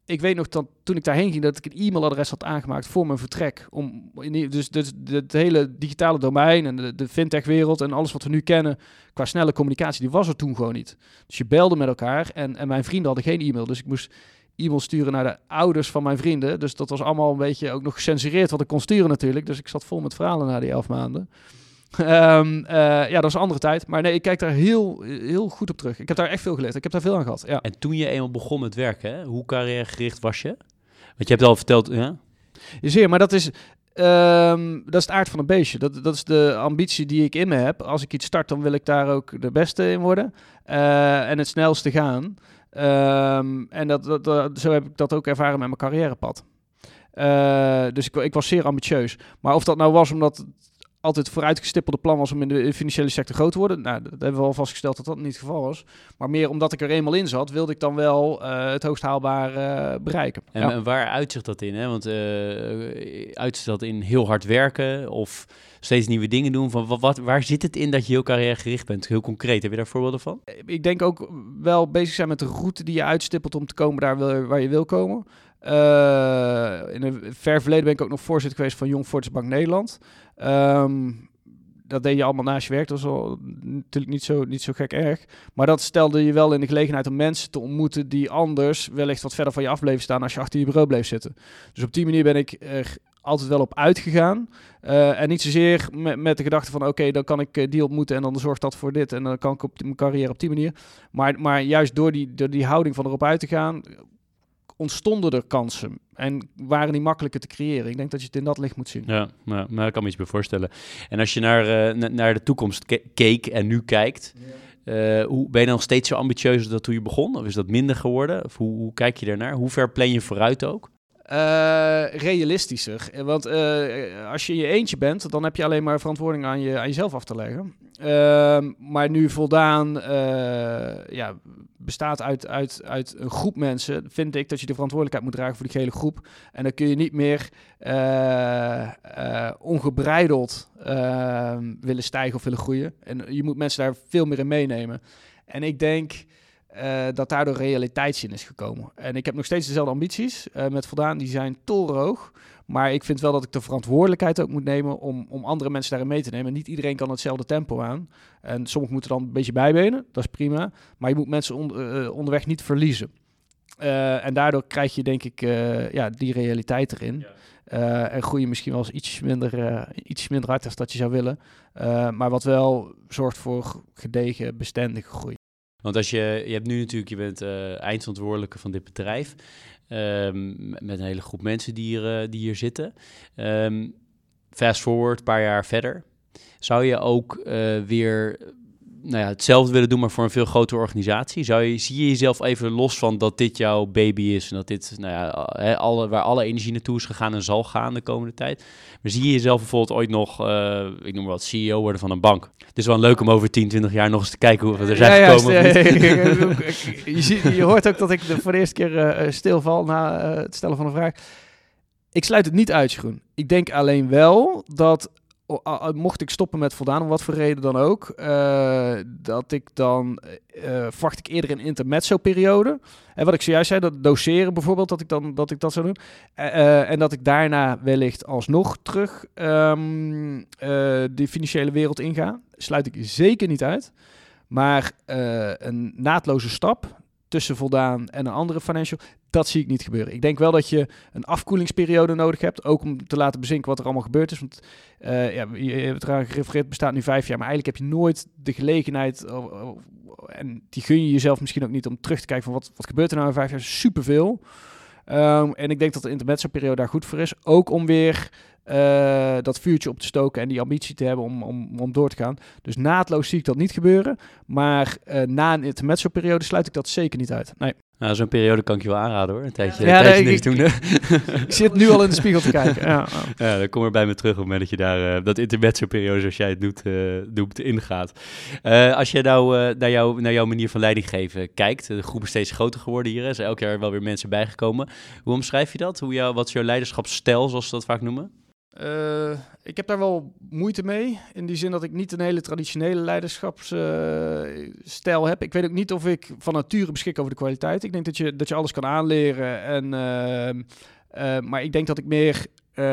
ik weet nog dat toen ik daarheen ging, dat ik een e-mailadres had aangemaakt voor mijn vertrek. Om, dus, dus het hele digitale domein en de, de fintech-wereld en alles wat we nu kennen qua snelle communicatie, die was er toen gewoon niet. Dus je belde met elkaar en, en mijn vrienden hadden geen e-mail. Dus ik moest e-mail sturen naar de ouders van mijn vrienden. Dus dat was allemaal een beetje ook nog gecensureerd wat ik kon sturen natuurlijk. Dus ik zat vol met verhalen na die elf maanden. Ehm, eh, ja, dat was een andere tijd. Maar nee, ik kijk daar heel, heel goed op terug. Ik heb daar echt veel geleerd. Ik heb daar veel aan gehad. Ja. En toen je eenmaal begon met werken, hoe carrièregericht was je? Want je hebt al verteld, ja? Zeer, maar dat is, ehm, dat is het aard van een beestje. Dat, dat is de ambitie die ik in me heb. Als ik iets start, dan wil ik daar ook de beste in worden. Eh, en het snelste gaan. Ehm, en dat, dat, dat- zo heb ik dat ook ervaren met mijn carrièrepad. Eh, dus ik, ik was zeer ambitieus. Maar of dat nou was omdat altijd vooruitgestippelde plan was om in de financiële sector groot te worden, nou, dat hebben we al vastgesteld dat dat niet het geval was. Maar meer omdat ik er eenmaal in zat, wilde ik dan wel eh, het hoogst haalbaar eh, bereiken. En, Ja. en waar uitzicht dat in? Hè? Want eh uitzicht dat in heel hard werken of steeds nieuwe dingen doen? Van, wat, wat, waar zit het in dat je heel carrièregericht bent? Heel concreet, heb je daar voorbeelden van? ik denk ook wel bezig zijn met de route die je uitstippelt om te komen daar waar je wil komen. Eh, in een ver verleden ben ik ook nog voorzitter geweest van Jong Volksbank Nederland. Ehm, dat deed je allemaal naast je werk. Dat was wel natuurlijk niet zo, niet zo gek erg. Maar dat stelde je wel in de gelegenheid om mensen te ontmoeten die anders wellicht wat verder van je af bleven staan als je achter je bureau bleef zitten. Dus op die manier ben ik er altijd wel op uitgegaan. Eh, en niet zozeer met, met de gedachte van oké, dan kan ik eh, die ontmoeten en dan zorgt dat voor dit. En dan kan ik op mijn carrière op die manier. Maar, maar juist door die, door die houding van erop uit te gaan, ontstonden er kansen. En waren die makkelijker te creëren. Ik denk dat je het in dat licht moet zien. Ja, maar, maar ik kan me iets bij voorstellen. En als je naar, eh, na- naar de toekomst ke- keek en nu kijkt, eh, hoe, ben je dan nog steeds zo ambitieus als dat toen je begon? Of is dat minder geworden? Of hoe, hoe kijk je daarnaar? Hoe ver plan je vooruit ook? Eh, realistischer. Want als je in je eentje bent, dan heb je alleen maar verantwoording aan, je, aan jezelf af te leggen. Ehm, maar nu voldaan ja, bestaat uit, uit, uit een groep mensen, vind ik dat je de verantwoordelijkheid moet dragen voor die hele groep. En dan kun je niet meer eh, eh, ongebreideld eh, willen stijgen of willen groeien. En je moet mensen daar veel meer in meenemen. En ik denk dat daardoor realiteitszin is gekomen. En ik heb nog steeds dezelfde ambities met voldaan. Die zijn torenhoog. Maar ik vind wel dat ik de verantwoordelijkheid ook moet nemen om, om andere mensen daarin mee te nemen. Niet iedereen kan hetzelfde tempo aan. En sommigen moeten dan een beetje bijbenen. Dat is prima. Maar je moet mensen on- eh, onderweg niet verliezen. Eh, en daardoor krijg je denk ik eh, ja, die realiteit erin. Eh, en groei je misschien wel eens iets minder, eh, iets minder hard als dat je zou willen. Eh, maar wat wel zorgt voor gedegen, bestendige groei. Want als je, je hebt nu natuurlijk, je bent eh eindverantwoordelijke van dit bedrijf. Ehm, met een hele groep mensen die hier, eh, die hier zitten. Ehm, fast forward, een paar jaar verder. Zou je ook eh, weer nou ja, hetzelfde willen doen, maar voor een veel grotere organisatie? Zou je, zie je jezelf even los van dat dit jouw baby is en dat dit, nou ja, alle, waar alle energie naartoe is gegaan en zal gaan de komende tijd? Maar zie je jezelf bijvoorbeeld ooit nog, eh, ik noem maar wat, CEO worden van een bank? Het is wel leuk om over 10, 20 jaar nog eens te kijken hoe we er zijn Ja, gekomen. eh, je, ziet, je hoort ook dat ik de, voor de eerste keer eh, stilval na eh, het stellen van een vraag. Ik sluit het niet uit, Jeroen. Ik denk alleen wel dat, mocht ik stoppen met voldaan, om wat voor reden dan ook, eh, dat ik dan, verwacht ik eerder een intermezzo-periode. En wat ik zojuist zei, dat doseren bijvoorbeeld, dat ik, dan, dat, ik dat zou doen. En dat ik daarna wellicht alsnog terug ehm, eh, die financiële wereld inga. Sluit ik zeker niet uit. Maar een naadloze stap tussen voldaan en een andere financial, dat zie ik niet gebeuren. Ik denk wel dat je een afkoelingsperiode nodig hebt, ook om te laten bezinken wat er allemaal gebeurd is. Want eh, ja, je hebt eraan gerefereerd, bestaat nu vijf jaar, maar eigenlijk heb je nooit de gelegenheid, oh, oh, en die gun je jezelf misschien ook niet, om terug te kijken van wat, wat gebeurt er nou in vijf jaar. Superveel. Ehm, en ik denk dat de intermezzo-periode daar goed voor is. Ook om weer eh, dat vuurtje op te stoken en die ambitie te hebben om, om, om door te gaan. Dus naadloos zie ik dat niet gebeuren. Maar eh, na een intermezzo-periode sluit ik dat zeker niet uit. Nee. Nou, zo'n periode kan ik je wel aanraden hoor. Een tijdje, Ja, een tijdje nee, niks doen. hè. Ik zit nu al in de spiegel te kijken. Ja, ja. Ja, dan kom er bij me terug op het moment dat je daar eh, dat intermezzo-periode, zoals jij het doet, eh, doet ingaat. Eh, als je nou naar, jou, naar jouw manier van leiding geven kijkt, de groep is steeds groter geworden hier. Er zijn elk jaar wel weer mensen bijgekomen. Hoe omschrijf je dat? Hoe jou, wat is jouw leiderschapsstijl, zoals ze dat vaak noemen? Eh, ik heb daar wel moeite mee. In die zin dat ik niet een hele traditionele leiderschapsstijl heb. Ik weet ook niet of ik van nature beschik over de kwaliteit. Ik denk dat je, dat je alles kan aanleren. En, ehm, eh, maar ik denk dat ik meer eh,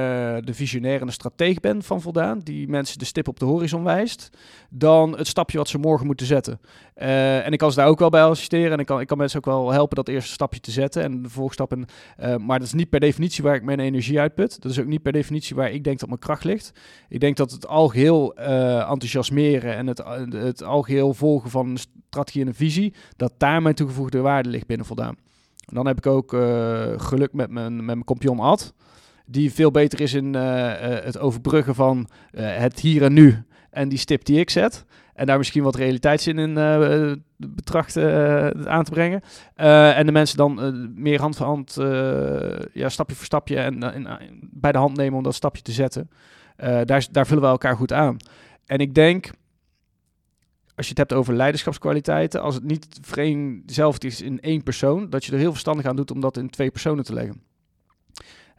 de visionair en de strateeg ben van voldaan. Die mensen de stip op de horizon wijst. Dan het stapje wat ze morgen moeten zetten. Eh, en ik kan ze daar ook wel bij assisteren. En ik kan, ik kan mensen ook wel helpen dat eerste stapje te zetten. En de volgstappen. Eh, maar dat is niet per definitie waar ik mijn energie uitput. Dat is ook niet per definitie waar ik denk dat mijn kracht ligt. Ik denk dat het algeheel eh enthousiasmeren en het, het algeheel volgen van een strategie en een visie, dat daar mijn toegevoegde waarde ligt binnen voldaan. Dan heb ik ook geluk met mijn, met mijn kompion Ad, die veel beter is in eh, eh, het overbruggen van eh, het hier en nu en die stip die ik zet. En daar misschien wat realiteitszin in betracht uh, aan te brengen. En de mensen dan meer hand voor hand, ja, stapje voor stapje en bij de hand nemen om dat stapje te zetten. daar, daar vullen we elkaar goed aan. En ik denk, als je het hebt over leiderschapskwaliteiten, als het niet vereenzelvigd is in één persoon, dat je er heel verstandig aan doet om dat in twee personen te leggen.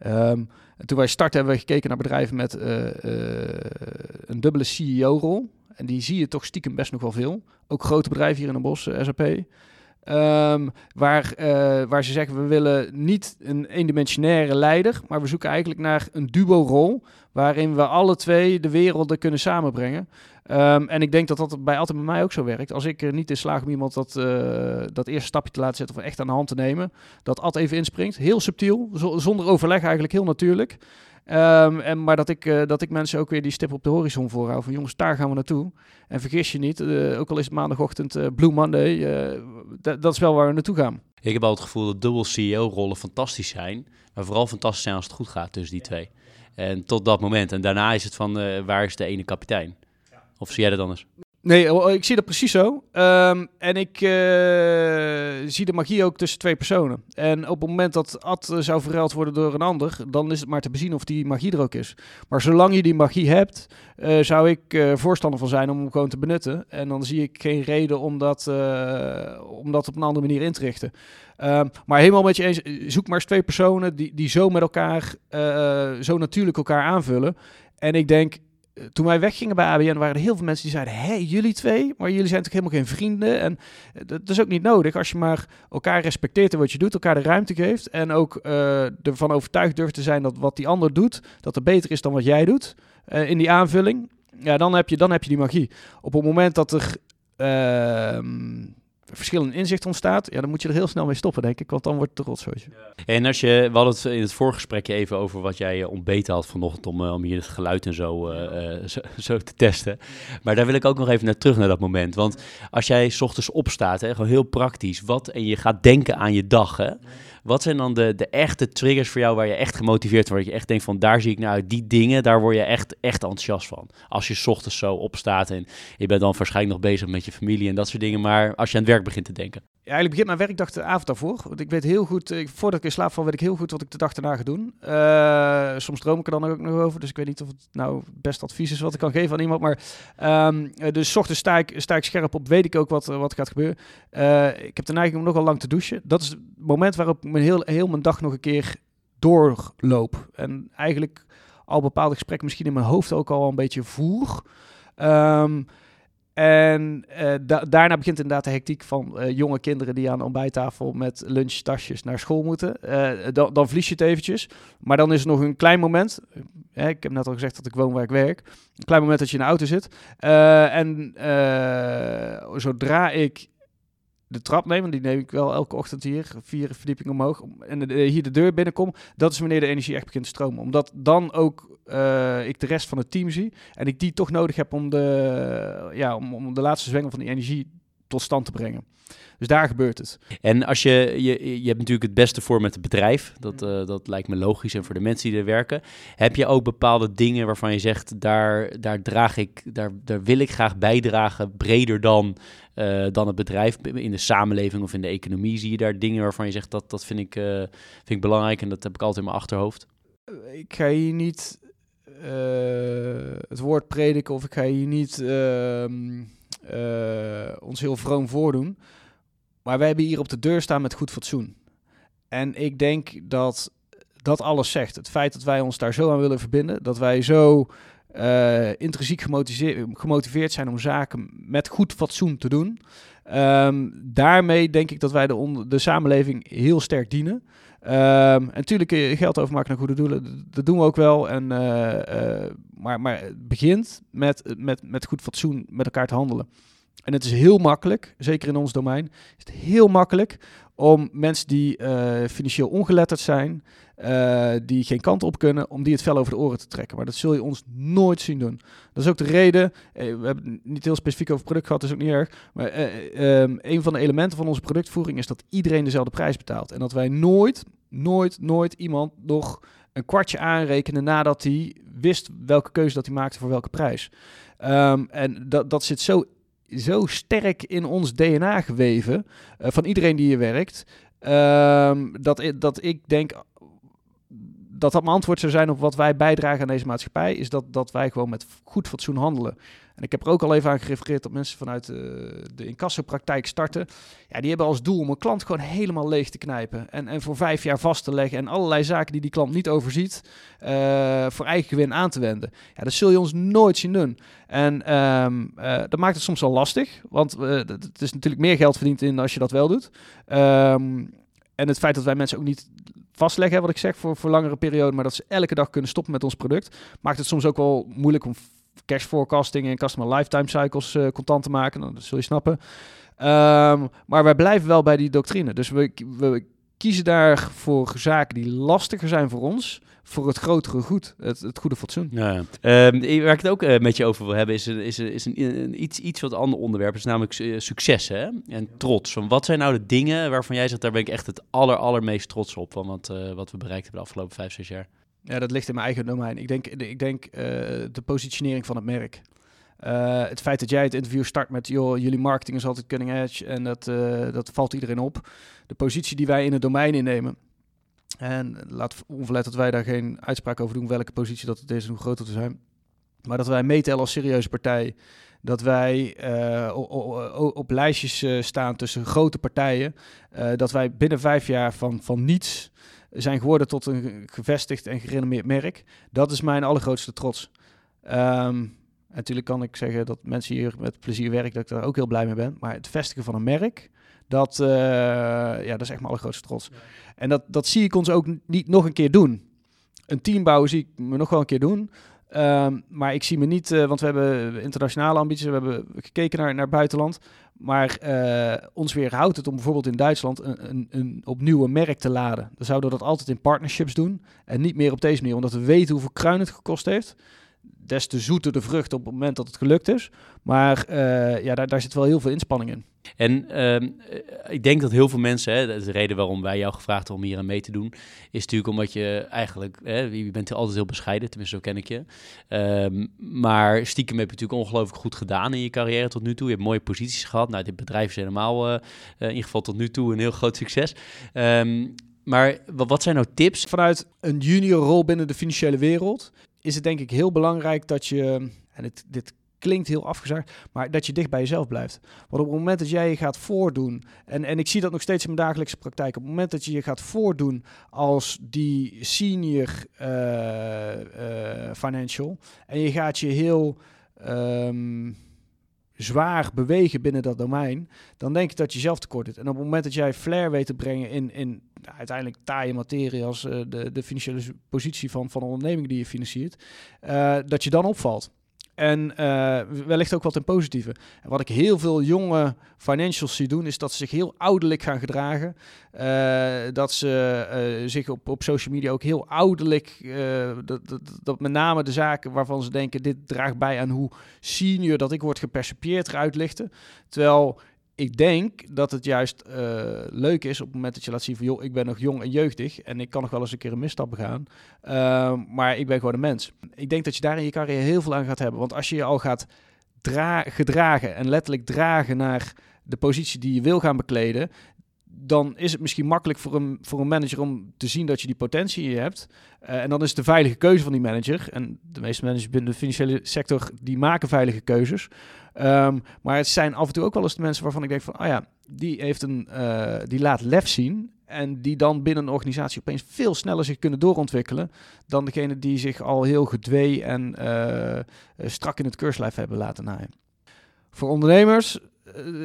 Um, toen wij starten hebben we gekeken naar bedrijven met een dubbele CEO-rol. En die zie je toch stiekem best nog wel veel. Ook grote bedrijven hier in Den Bosch, SAP. Um, waar, uh, waar ze zeggen, we willen niet een eendimensionaire leider, maar we zoeken eigenlijk naar een duo-rol, waarin we alle twee de werelden kunnen samenbrengen. Um, en ik denk dat dat bij altijd bij mij ook zo werkt. Als ik er niet in slaag om iemand dat, uh, dat eerste stapje te laten zetten of echt aan de hand te nemen, dat Ad even inspringt, heel subtiel, zonder overleg eigenlijk, heel natuurlijk. Um, en, maar dat ik, uh, dat ik mensen ook weer die stip op de horizon voorhoud. Van jongens, daar gaan we naartoe. En vergis je niet, uh, ook al is het maandagochtend uh, Blue Monday, dat is wel waar we naartoe gaan. Ik heb al het gevoel dat dubbel CEO-rollen fantastisch zijn. Maar vooral fantastisch zijn als het goed gaat tussen die twee. En tot dat moment. En daarna is het van, waar is de ene kapitein? Of zie jij dat anders? Nee, oh, ik zie dat precies zo. Um, en ik uh, zie de magie ook tussen twee personen. En op het moment dat Ad zou verruild worden door een ander, dan is het maar te bezien of die magie er ook is. Maar zolang je die magie hebt, uh, zou ik voorstander van zijn om hem gewoon te benutten. En dan zie ik geen reden om dat, om dat op een andere manier in te richten. Um, maar helemaal met je eens, zoek maar eens twee personen die, die zo met elkaar, zo natuurlijk elkaar aanvullen. En ik denk, eh, toen wij weggingen bij ABN waren er heel veel mensen die zeiden: Hé, jullie twee, maar jullie zijn toch helemaal geen vrienden? En eh, dat is ook niet nodig als je maar elkaar respecteert in wat je doet, elkaar de ruimte geeft en ook uh, ervan overtuigd durft te zijn dat wat die ander doet, dat er beter is dan wat jij doet in die aanvulling. Ja, dan heb je, dan heb je die magie. Op het moment dat er. Uh, verschillende inzicht ontstaat, ja, dan moet je er heel snel mee stoppen, denk ik, want dan wordt het een rotzooitje. En als je, we hadden het in het voorgesprekje even over wat jij uh, ontbeten had vanochtend om, uh, om hier het geluid en zo, uh, zo, zo, te testen. Maar daar wil ik ook nog even naar terug naar dat moment. Want als jij s ochtends opstaat, hè, gewoon heel praktisch, wat en je gaat denken aan je dag, hè, wat zijn dan de, de echte triggers voor jou waar je echt gemotiveerd wordt? Dat je echt denkt van daar zie ik nou die dingen, daar word je echt, echt enthousiast van. Als je ochtends zo opstaat en je bent dan waarschijnlijk nog bezig met je familie en dat soort dingen. Maar als je aan het werk begint te denken. Eigenlijk begint mijn werkdag de avond daarvoor. Want ik weet heel goed, ik, voordat ik in slaap val, weet ik heel goed wat ik de dag daarna ga doen. Uh, soms droom ik er dan ook nog over. Dus ik weet niet of het nou best advies is wat ik kan geven aan iemand. Maar um, dus ochtends sta ik, scherp op, weet ik ook wat, wat gaat gebeuren. Ik heb de neiging om nogal lang te douchen. Dat is het moment waarop ik mijn heel, mijn dag nog een keer doorloop. En eigenlijk al bepaalde gesprekken misschien in mijn hoofd ook al een beetje voer. Um, en da daarna begint inderdaad de hectiek van uh, jonge kinderen die aan de ontbijttafel met lunchtasjes naar school moeten. Uh, dan, dan verlies je het eventjes. Maar dan is er nog een klein moment. ik heb net al gezegd dat ik woon waar ik werk. Een klein moment dat je in de auto zit. en zodra ik de trap neem, die neem ik wel elke ochtend hier, vier verdiepingen omhoog, en hier de deur binnenkom, dat is wanneer de energie echt begint te stromen. Omdat dan ook uh, ik de rest van het team zie en ik die toch nodig heb om de, ja, om, om de laatste zwengel van die energie tot stand te brengen. Dus daar gebeurt het. En als je, je, je hebt natuurlijk het beste voor met het bedrijf. Dat, uh, dat lijkt me logisch. En voor de mensen die er werken. Heb je ook bepaalde dingen waarvan je zegt, daar, daar draag ik, daar, daar wil ik graag bijdragen, breder dan, uh, dan het bedrijf. In de samenleving of in de economie zie je daar dingen waarvan je zegt, dat, dat vind, ik, uh, vind ik belangrijk en dat heb ik altijd in mijn achterhoofd. Ik ga hier niet het woord prediken of ik ga hier niet ehm, ons heel vroom voordoen. Maar wij hebben hier op de deur staan met goed fatsoen. En ik denk dat dat alles zegt. Het feit dat wij ons daar zo aan willen verbinden, dat wij zo uh, intrinsiek gemotiveerd zijn om zaken met goed fatsoen te doen. Um, daarmee denk ik dat wij de, de samenleving heel sterk dienen. Um, en natuurlijk uh, geld overmaken naar goede doelen, dat doen we ook wel. En, uh, maar, maar het begint met, met, met goed fatsoen met elkaar te handelen. En het is heel makkelijk, zeker in ons domein, is het heel makkelijk om mensen die uh, financieel ongeletterd zijn, uh, die geen kant op kunnen, om die het vel over de oren te trekken. Maar dat zul je ons nooit zien doen. Dat is ook de reden, eh, we hebben het niet heel specifiek over product gehad, is ook niet erg, maar um, een van de elementen van onze productvoering is dat iedereen dezelfde prijs betaalt. En dat wij nooit, nooit, nooit iemand nog een kwartje aanrekenen nadat hij wist welke keuze dat hij maakte voor welke prijs. Ehm, en dat, dat zit zo, zo sterk in ons DNA geweven eh, van iedereen die hier werkt. ehm, dat, dat ik denk dat dat mijn antwoord zou zijn op wat wij bijdragen aan deze maatschappij, is dat, dat wij gewoon met goed fatsoen handelen. En ik heb er ook al even aan gerefereerd dat mensen vanuit eh, de incassopraktijk starten. Ja, die hebben als doel om een klant gewoon helemaal leeg te knijpen. En, en voor vijf jaar vast te leggen en allerlei zaken die die klant niet overziet, eh, voor eigen gewin aan te wenden. Ja, dat zul je ons nooit zien doen. En ehm, eh, dat maakt het soms wel lastig, want het het is natuurlijk meer geld verdiend in als je dat wel doet. Ehm, en het feit dat wij mensen ook niet vastleggen, wat ik zeg, voor, voor langere periode, maar dat ze elke dag kunnen stoppen met ons product, maakt het soms ook wel moeilijk om cash forecasting en customer lifetime cycles eh, contant te maken. Nou, dat zul je snappen. Ehm, maar wij blijven wel bij die doctrine. Dus we, we kiezen daar voor zaken die lastiger zijn voor ons, voor het grotere goed, het, het goede fatsoen. Ja. Ehm, waar ik het ook eh, met je over wil hebben, is, een, is, een, is een, een iets, iets wat ander onderwerp. is namelijk eh, succes hè? en trots. Van wat zijn nou de dingen waarvan jij zegt, daar ben ik echt het aller, allermeest trots op van wat, eh, wat we bereikt hebben de afgelopen vijf, zes jaar? Ja, dat ligt in mijn eigen domein. Ik denk, ik denk eh, de positionering van het merk. Eh, het feit dat jij het interview start met, joh, jullie marketing is altijd cutting edge en dat, eh, dat valt iedereen op. De positie die wij in het domein innemen. En laat onverlet dat wij daar geen uitspraak over doen welke positie dat het is en hoe groot het te zijn. Maar dat wij meetellen als serieuze partij. Dat wij eh, op lijstjes staan tussen grote partijen. Dat wij binnen vijf jaar van, van niets zijn geworden tot een gevestigd en gerenommeerd merk. Dat is mijn allergrootste trots. Ehm, natuurlijk kan ik zeggen dat mensen hier met plezier werken, dat ik daar ook heel blij mee ben. Maar het vestigen van een merk, dat, eh, ja, dat is echt mijn allergrootste trots. En dat, dat zie ik ons ook niet nog een keer doen. Een team bouwen zie ik me nog wel een keer doen. Ehm, maar ik zie me niet, eh, want we hebben internationale ambities, we hebben gekeken naar, naar buitenland. Maar eh, ons weerhoudt het om bijvoorbeeld in Duitsland een, een, een opnieuw een merk te laden. Dan zouden we dat altijd in partnerships doen en niet meer op deze manier, omdat we weten hoeveel kruin het gekost heeft. Des te zoeter de vrucht op het moment dat het gelukt is. Maar eh, ja, daar, daar zit wel heel veel inspanning in. En ehm, eh, ik denk dat heel veel mensen, hè, dat is de reden waarom wij jou gevraagd hebben om hier aan mee te doen, is natuurlijk omdat je eigenlijk, hè, je bent altijd heel bescheiden, tenminste zo ken ik je. Ehm, maar stiekem heb je natuurlijk ongelooflijk goed gedaan in je carrière tot nu toe. Je hebt mooie posities gehad. Nou, dit bedrijf is helemaal, eh, in ieder geval tot nu toe, een heel groot succes. Ehm, maar wat, wat zijn nou tips? Vanuit een junior rol binnen de financiële wereld is het denk ik heel belangrijk dat je, en dit, dit klinkt heel afgezaagd, maar dat je dicht bij jezelf blijft. Want op het moment dat jij je gaat voordoen, en, en ik zie dat nog steeds in mijn dagelijkse praktijk, op het moment dat je je gaat voordoen als die senior eh, eh, financial, en je gaat je heel ehm, zwaar bewegen binnen dat domein, dan denk ik dat je zelf tekort doet. En op het moment dat jij flair weet te brengen in, in nou, uiteindelijk taaie materie als eh, de, de financiële positie van, van onderneming die je financiert, eh, dat je dan opvalt. En eh, wellicht ook wat in positieve. En wat ik heel veel jonge financials zie doen, is dat ze zich heel ouderlijk gaan gedragen. Eh, dat ze eh, zich op, op social media ook heel ouderlijk, dat, dat, dat met name de zaken waarvan ze denken, dit draagt bij aan hoe senior dat ik word gepercipieerd eruit lichten. Terwijl ik denk dat het juist eh, leuk is op het moment dat je laat zien van... joh, ik ben nog jong en jeugdig en ik kan nog wel eens een keer een misstap begaan. Ehm, maar ik ben gewoon een mens. Ik denk dat je daar in je carrière heel veel aan gaat hebben. Want als je je al gaat dra- gedragen en letterlijk dragen naar de positie die je wil gaan bekleden... dan is het misschien makkelijk voor een, voor een manager om te zien dat je die potentie in je hebt. Eh, en dan is de veilige keuze van die manager. En de meeste managers binnen de financiële sector, die maken veilige keuzes. Ehm, maar het zijn af en toe ook wel eens de mensen waarvan ik denk van, ah ja, die heeft een, eh, die laat lef zien en die dan binnen een organisatie opeens veel sneller zich kunnen doorontwikkelen dan degene die zich al heel gedwee en eh, strak in het keurslijf hebben laten naaien. Voor ondernemers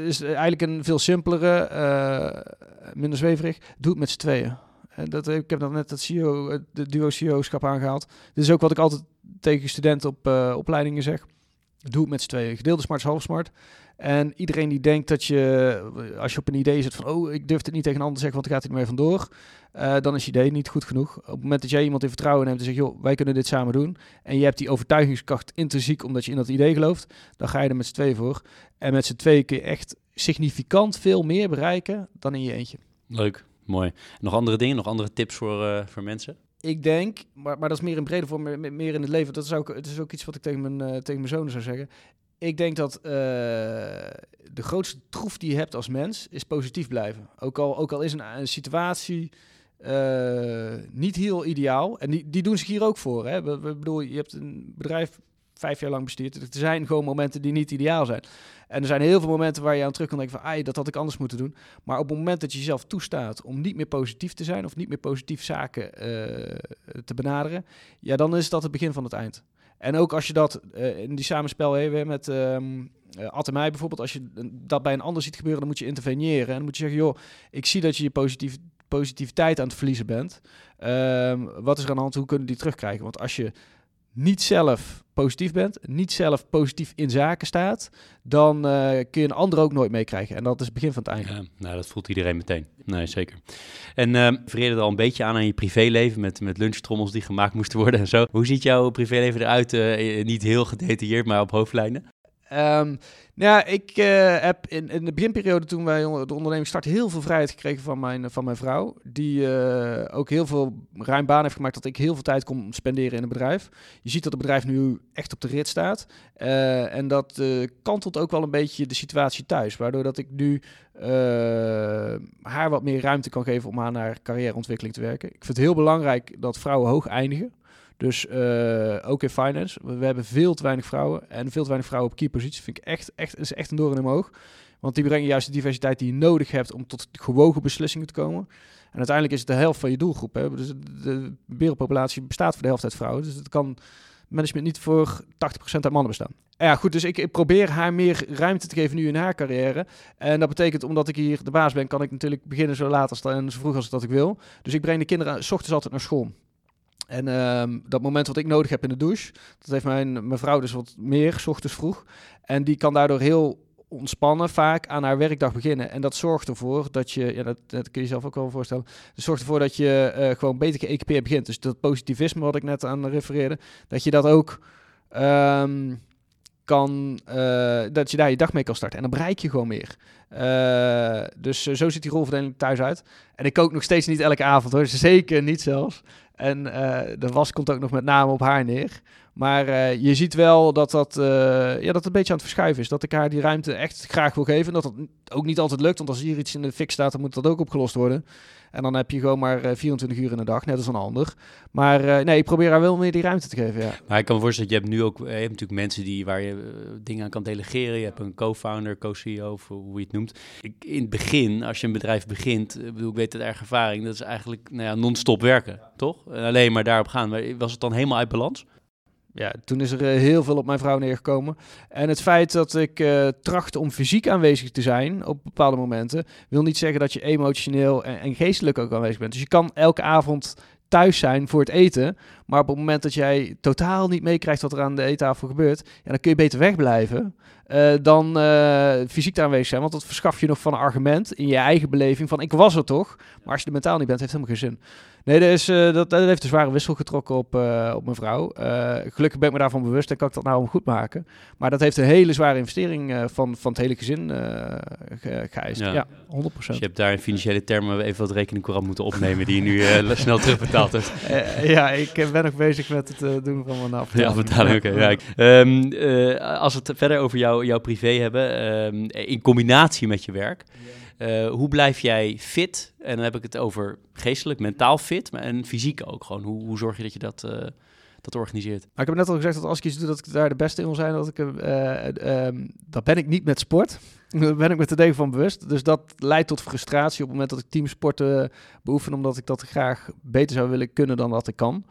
is het eigenlijk een veel simpelere, eh, minder zweverig, doe het met z'n tweeën. En dat, ik heb dan net CEO, het- de duo CEO-schap aangehaald. Dit is ook wat ik altijd tegen studenten op eh, opleidingen zeg. Doe het met z'n tweeën. Gedeelde smart is half smart. En iedereen die denkt dat je, als je op een idee zit van, oh, ik durf het niet tegen een ander te zeggen, want dan gaat hij ermee vandoor. eh dan is je idee niet goed genoeg. Op het moment dat jij iemand in vertrouwen neemt en zegt, joh, wij kunnen dit samen doen. En je hebt die overtuigingskracht intrinsiek omdat je in dat idee gelooft. Dan ga je er met z'n tweeën voor. En met z'n tweeën kun je echt significant veel meer bereiken dan in je eentje. Leuk, mooi. Nog andere dingen, nog andere tips voor, eh, voor mensen? ik denk, maar, maar dat is meer in brede vorm, meer, meer in het leven. Dat is ook, het is ook iets wat ik tegen mijn, uh, tegen mijn zonen zou zeggen. Ik denk dat uh, de grootste troef die je hebt als mens is positief blijven. Ook al, ook al is een, situatie uh, niet heel ideaal. En die, die doen zich hier ook voor. Hè? We, bedoel, je hebt een bedrijf vijf jaar lang bestuurd. Er zijn gewoon momenten die niet ideaal zijn. En er zijn heel veel momenten waar je aan terug kan denken van... Ai, dat had ik anders moeten doen. Maar op het moment dat je jezelf toestaat om niet meer positief te zijn... of niet meer positief zaken uh, te benaderen... ja, dan is dat het begin van het eind. En ook als je dat uh, in die samenspel hebben met um, uh, Ad en mij bijvoorbeeld... als je dat bij een ander ziet gebeuren, dan moet je interveneren. En dan moet je zeggen, joh, ik zie dat je je positief, positiviteit aan het verliezen bent. Um, wat is er aan de hand? Hoe kunnen die terugkrijgen? Want als je niet zelf positief bent, niet zelf positief in zaken staat, dan uh, kun je een ander ook nooit meekrijgen. En dat is het begin van het einde. Ja, nou, dat voelt iedereen meteen. Nee, zeker. En uh, verrede er al een beetje aan aan je privéleven met, met lunchtrommels die gemaakt moesten worden en zo. Hoe ziet jouw privéleven eruit? Uh, niet heel gedetailleerd, maar op hoofdlijnen? Um, nou, ik uh, heb in, in, de beginperiode toen wij de onderneming starten heel veel vrijheid gekregen van mijn, van mijn vrouw. Die uh, ook heel veel ruim baan heeft gemaakt dat ik heel veel tijd kon spenderen in het bedrijf. Je ziet dat het bedrijf nu echt op de rit staat. Uh, en dat kantelt ook wel een beetje de situatie thuis. Waardoor dat ik nu haar wat meer ruimte kan geven om aan haar carrièreontwikkeling te werken. Ik vind het heel belangrijk dat vrouwen hoog eindigen. Dus uh, ook in finance. We, hebben veel te weinig vrouwen. En veel te weinig vrouwen op key posities. Vind ik echt, echt, is echt een doorn in mijn oog. Want die brengen juist de diversiteit die je nodig hebt om tot gewogen beslissingen te komen. En uiteindelijk is het de helft van je doelgroep. Hè? Dus de wereldpopulatie bestaat voor de helft uit vrouwen. Dus het kan management niet voor 80% uit mannen bestaan. Ja, goed, dus ik, ik, probeer haar meer ruimte te geven nu in haar carrière. En dat betekent, omdat ik hier de baas ben, kan ik natuurlijk beginnen zo laat als en zo vroeg als dat ik wil. Dus ik breng de kinderen s ochtends altijd naar school. En um, dat moment wat ik nodig heb in de douche, dat heeft mijn, mijn vrouw dus wat meer, s ochtends vroeg. En die kan daardoor heel ontspannen vaak aan haar werkdag beginnen. En dat zorgt ervoor dat je, ja, dat, kun je zelf ook wel voorstellen, dat zorgt ervoor dat je uh, gewoon beter geëquipeerd begint. Dus dat positivisme wat ik net aan refereerde, dat je dat ook um, kan, uh, dat je daar je dag mee kan starten. En dan bereik je gewoon meer. Uh, dus uh, zo ziet die rolverdeling thuis uit. En ik kook nog steeds niet elke avond hoor, zeker niet zelfs. En de was komt ook nog met name op haar neer. Maar uh, je ziet wel dat dat, uh, ja, dat een beetje aan het verschuiven is. Dat ik haar die ruimte echt graag wil geven. Dat dat ook niet altijd lukt. Want als hier iets in de fik staat, dan moet dat ook opgelost worden. En dan heb je gewoon maar uh, 24 uur in de dag, net als een ander. Maar nee, ik probeer haar wel meer die ruimte te geven. Ja. Maar ik kan me voorstellen, je hebt nu ook je hebt natuurlijk mensen die, waar je dingen aan kan delegeren. Je hebt een co-founder, co-CEO, hoe je het noemt. Ik, in het begin, als je een bedrijf begint, bedoel, ik weet het erg ervaring, dat is eigenlijk nou ja, non-stop werken, toch? En alleen maar daarop gaan. Was het dan helemaal uit balans? Ja, toen is er uh, heel veel op mijn vrouw neergekomen. En het feit dat ik uh, tracht om fysiek aanwezig te zijn op bepaalde momenten, wil niet zeggen dat je emotioneel en, geestelijk ook aanwezig bent. Dus je kan elke avond thuis zijn voor het eten, maar op het moment dat jij totaal niet meekrijgt wat er aan de eettafel gebeurt, ja, dan kun je beter wegblijven uh, dan fysiek aanwezig zijn. Want dat verschaf je nog van een argument in je eigen beleving van ik was er toch. Maar als je er mentaal niet bent, heeft het helemaal geen zin. Nee, dat, is, uh, dat, dat, heeft een zware wissel getrokken op, uh, op mijn vrouw. Uh, gelukkig ben ik me daarvan bewust en kan ik dat nou om goed maken. Maar dat heeft een hele zware investering van, van het hele gezin ge geëist. Ja. ja. 100%. Dus je hebt daar in financiële termen even wat rekeningcourant moeten opnemen die je nu snel terugbetaald hebt. ja, ik ben nog bezig met het doen van mijn afbetaling. Ja, afbetaling, oké. Okay, ja. um, als we het verder over jou, jouw privé hebben, um, in combinatie met je werk... Ja. Uh, hoe blijf jij fit? En dan heb ik het over geestelijk, mentaal fit, maar en fysiek ook gewoon. Hoe, hoe zorg je dat je dat, uh, dat organiseert? Maar ik heb net al gezegd dat als ik iets doe, dat ik daar de beste in wil zijn. Dat, ik, uh, um, dat ben ik niet met sport. Daar ben ik me te degen van bewust. Dus dat leidt tot frustratie op het moment dat ik teamsporten beoefen, omdat ik dat graag beter zou willen kunnen dan dat ik kan.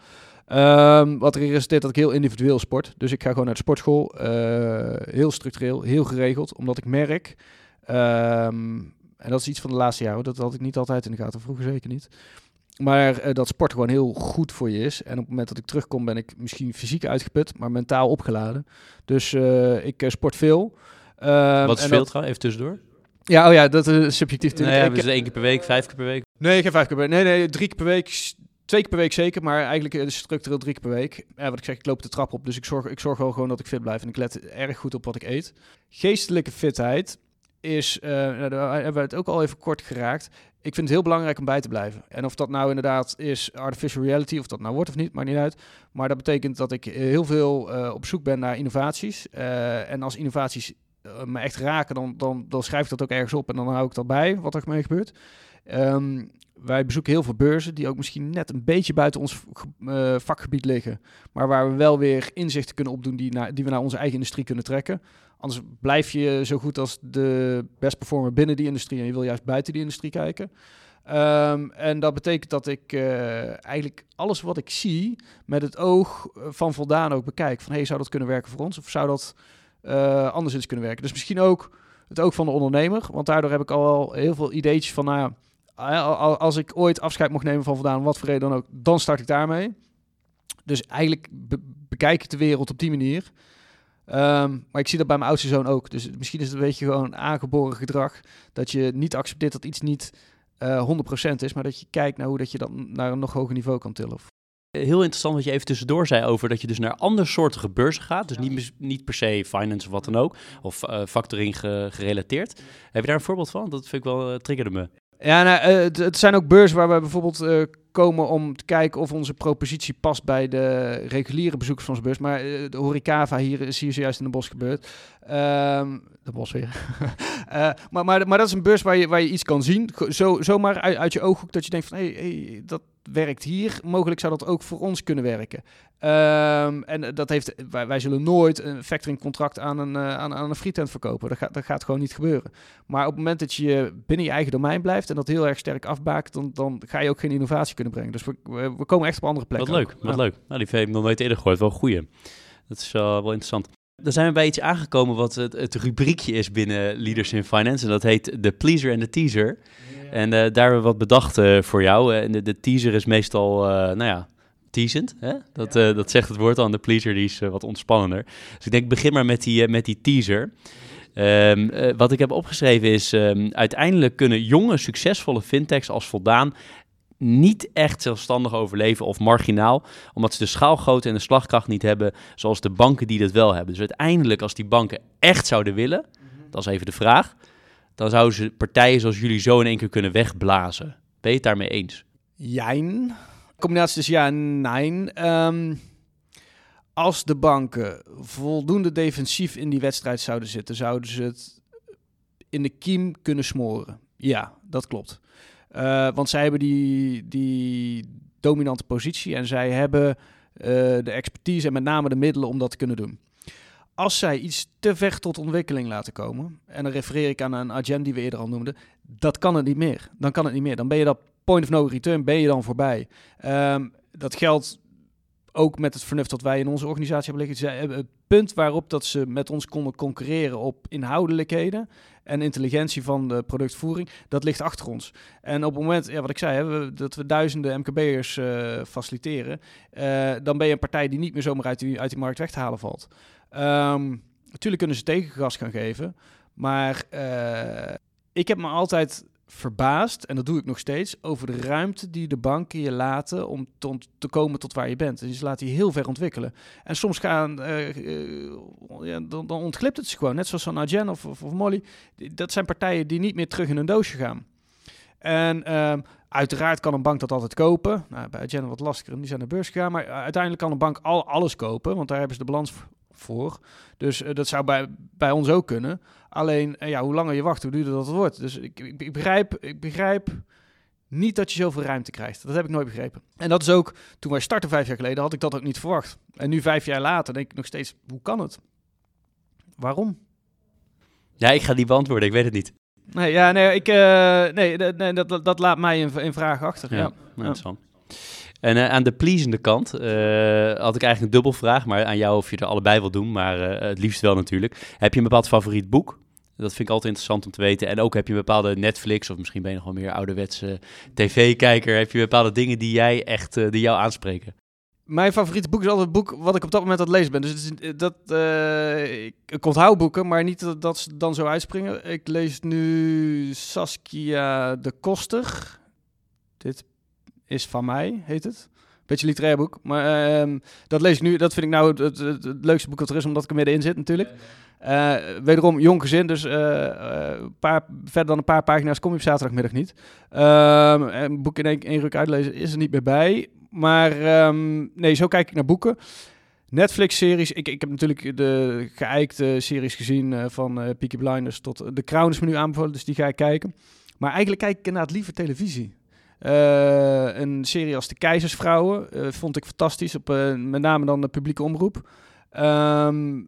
Um, wat er resulteert dat ik heel individueel sport. Dus ik ga gewoon naar de sportschool. heel structureel, heel geregeld. Omdat ik merk... Um, en dat is iets van de laatste jaren. Dat had ik niet altijd in de gaten. Vroeger zeker niet. Maar uh, dat sport gewoon heel goed voor je is. En op het moment dat ik terugkom ben ik misschien fysiek uitgeput, maar mentaal opgeladen. Dus uh, ik uh, sport veel. Ehm, Wat is veel trouwens? Even tussendoor. Ja, oh ja, dat is subjectief natuurlijk. Nee, ja, dus één keer per week, vijf keer per week? Nee, geen vijf keer per week. Nee, nee, drie keer per week. Twee keer per week zeker, maar eigenlijk is structureel drie keer per week. Ja, wat ik zeg, ik loop de trap op, dus ik zorg, ik zorg wel gewoon dat ik fit blijf. En ik let erg goed op wat ik eet. Geestelijke fitheid is, uh, daar hebben we het ook al even kort geraakt. Ik vind het heel belangrijk om bij te blijven. En of dat nou inderdaad is artificial reality, of dat nou wordt of niet, maakt niet uit. Maar dat betekent dat ik heel veel uh, op zoek ben naar innovaties. Uh, en als innovaties me echt raken, dan, dan, dan schrijf ik dat ook ergens op en dan hou ik dat bij, wat er mee gebeurt. Um, wij bezoeken heel veel beurzen die ook misschien net een beetje buiten ons uh, vakgebied liggen. Maar waar we wel weer inzichten kunnen opdoen die, naar, die we naar onze eigen industrie kunnen trekken. Anders blijf je zo goed als de best performer binnen die industrie en je wil juist buiten die industrie kijken. Um, en dat betekent dat ik uh, eigenlijk alles wat ik zie met het oog van voldaan ook bekijk. Van hey, zou dat kunnen werken voor ons? Of zou dat anders kunnen werken? Dus misschien ook het oog van de ondernemer. Want daardoor heb ik al heel veel ideetjes van, nou als ik ooit afscheid mocht nemen van Voldaan, wat voor reden dan ook, dan start ik daarmee. Dus eigenlijk bekijk ik de wereld op die manier. Um, maar ik zie dat bij mijn oudste zoon ook. Dus misschien is het een beetje gewoon aangeboren gedrag. Dat je niet accepteert dat iets niet uh, eh, 100% is, maar dat je kijkt naar hoe dat je dat naar een nog hoger niveau kan tillen. Heel interessant wat je even tussendoor zei over dat je dus naar andere soorten beurzen gaat. Dus niet, niet per se finance of wat dan ook, of uh, factoring gerelateerd. Heb je daar een voorbeeld van? Dat vind ik wel, uh, triggerde me. Ja, nou, uh, het, zijn ook beurzen waar we bijvoorbeeld uh, komen om te kijken of onze propositie past bij de reguliere bezoekers van onze beurs. Maar uh, de Horecava hier is hier zojuist in de bos gebeurd. Um, de bos weer. maar, maar, maar dat is een beurs waar je, waar je iets kan zien. Zo, zomaar uit, uit je ooghoek dat je denkt van hé, hey, hey, dat, werkt hier. Mogelijk zou dat ook voor ons kunnen werken. Um, en dat heeft, wij, wij, zullen nooit een factoring contract aan een, uh, aan, aan een frietent verkopen. Dat gaat, dat gaat gewoon niet gebeuren. Maar op het moment dat je binnen je eigen domein blijft en dat heel erg sterk afbaakt, dan, dan ga je ook geen innovatie kunnen brengen. Dus we, we, komen echt op andere plekken. Wat leuk, ook. wat leuk. Nou, die heb ik nog nooit eerder gehoord. Wel goeie. Dat is uh, wel interessant. Dan zijn we bij iets aangekomen wat het, het rubriekje is binnen Leaders in Finance. En dat heet de pleaser en de teaser. En uh, daar hebben we wat bedacht uh, voor jou. En de, de, teaser is meestal, uh, nou ja, teasend. Hè? Dat, ja. dat zegt het woord al. De pleaser die is wat ontspannender. Dus ik denk, begin maar met die, met die teaser. Um, wat ik heb opgeschreven is, um, uiteindelijk kunnen jonge, succesvolle fintechs als voldaan niet echt zelfstandig overleven of marginaal, omdat ze de schaalgrootte en de slagkracht niet hebben zoals de banken die dat wel hebben. Dus uiteindelijk, als die banken echt zouden willen, dat is even de vraag, dan zouden ze partijen zoals jullie zo in één keer kunnen wegblazen. Ben je het daarmee eens? Jijn. Combinatie dus ja en nee. Um, als de banken voldoende defensief in die wedstrijd zouden zitten, zouden ze het in de kiem kunnen smoren. Ja, dat klopt. Uh, want zij hebben die, die dominante positie en zij hebben uh, de expertise en met name de middelen om dat te kunnen doen als zij iets te ver tot ontwikkeling laten komen, en dan refereer ik aan een agenda die we eerder al noemden, dat kan het niet meer. Dan kan het niet meer. Dan ben je dat point of no return, ben je dan voorbij. Um, dat geldt ook met het vernuft dat wij in onze organisatie hebben liggen. Het punt waarop dat ze met ons konden concurreren op inhoudelijkheden en intelligentie van de productvoering, dat ligt achter ons. En op het moment, ja, wat ik zei, hè, dat we duizenden MKB'ers uh, faciliteren, uh, dan ben je een partij die niet meer zomaar uit die, uit die markt weg te halen valt. Um, natuurlijk kunnen ze tegengas gaan geven, maar uh, ik heb me altijd verbaasd, en dat doe ik nog steeds, over de ruimte die de banken je laten om te, te komen tot waar je bent. Dus ze laten je heel ver ontwikkelen. En soms gaan, uh, uh, ja, dan, dan, ontglipt het ze gewoon. Net zoals van Agen of, of, Molly. Dat zijn partijen die niet meer terug in een doosje gaan. En uh, uiteraard kan een bank dat altijd kopen. Nou, bij Agen wat lastiger, die zijn naar de beurs gegaan. Maar uiteindelijk kan een bank al alles kopen, want daar hebben ze de balans voor. Dus uh, dat zou bij, bij ons ook kunnen. Alleen, uh, ja, hoe langer je wacht, hoe duurder dat wordt. Dus ik, ik, ik, begrijp, ik begrijp niet dat je zoveel ruimte krijgt. Dat heb ik nooit begrepen. En dat is ook, toen wij startten vijf jaar geleden, had ik dat ook niet verwacht. En nu vijf jaar later denk ik nog steeds, hoe kan het? Waarom? Ja, ik ga die beantwoorden, ik weet het niet. Nee, ja, nee, ik, uh, nee, nee dat, dat, dat, laat mij in, in vraag achter. Ja, ja. interessant. En uh, aan de pleasende kant uh, had ik eigenlijk een dubbel vraag, maar aan jou of je er allebei wil doen, maar uh, het liefst wel natuurlijk. Heb je een bepaald favoriet boek? Dat vind ik altijd interessant om te weten. En ook heb je een bepaalde Netflix, of misschien ben je nog wel meer ouderwetse tv-kijker. Heb je bepaalde dingen die jij echt, die jou aanspreken? Mijn favoriete boek is altijd het boek wat ik op dat moment aan het lezen ben. Dus dat, ik, ik onthoud boeken, maar niet dat, dat ze dan zo uitspringen. Ik lees nu Saskia de Koster. Dit is van mij, heet het. Beetje literair boek. Maar ehm, dat lees ik nu. Dat vind ik nou het, het, het, het leukste boek dat er is, omdat ik er middenin zit natuurlijk. Eh, wederom jong gezin, dus eh, eh, een paar, verder dan een paar pagina's kom je op zaterdagmiddag niet. Ehm, een boek in één, één ruk uitlezen is er niet meer bij. Maar ehm, nee, zo kijk ik naar boeken. Netflix-series. Ik, ik heb natuurlijk de geëikte series gezien van eh Peaky Blinders tot The Crown is me nu aanbevolen, dus die ga ik kijken. Maar eigenlijk kijk ik inderdaad liever televisie. Eh, een serie als De Keizersvrouwen eh, vond ik fantastisch, op, eh, met name dan de publieke omroep. Ehm,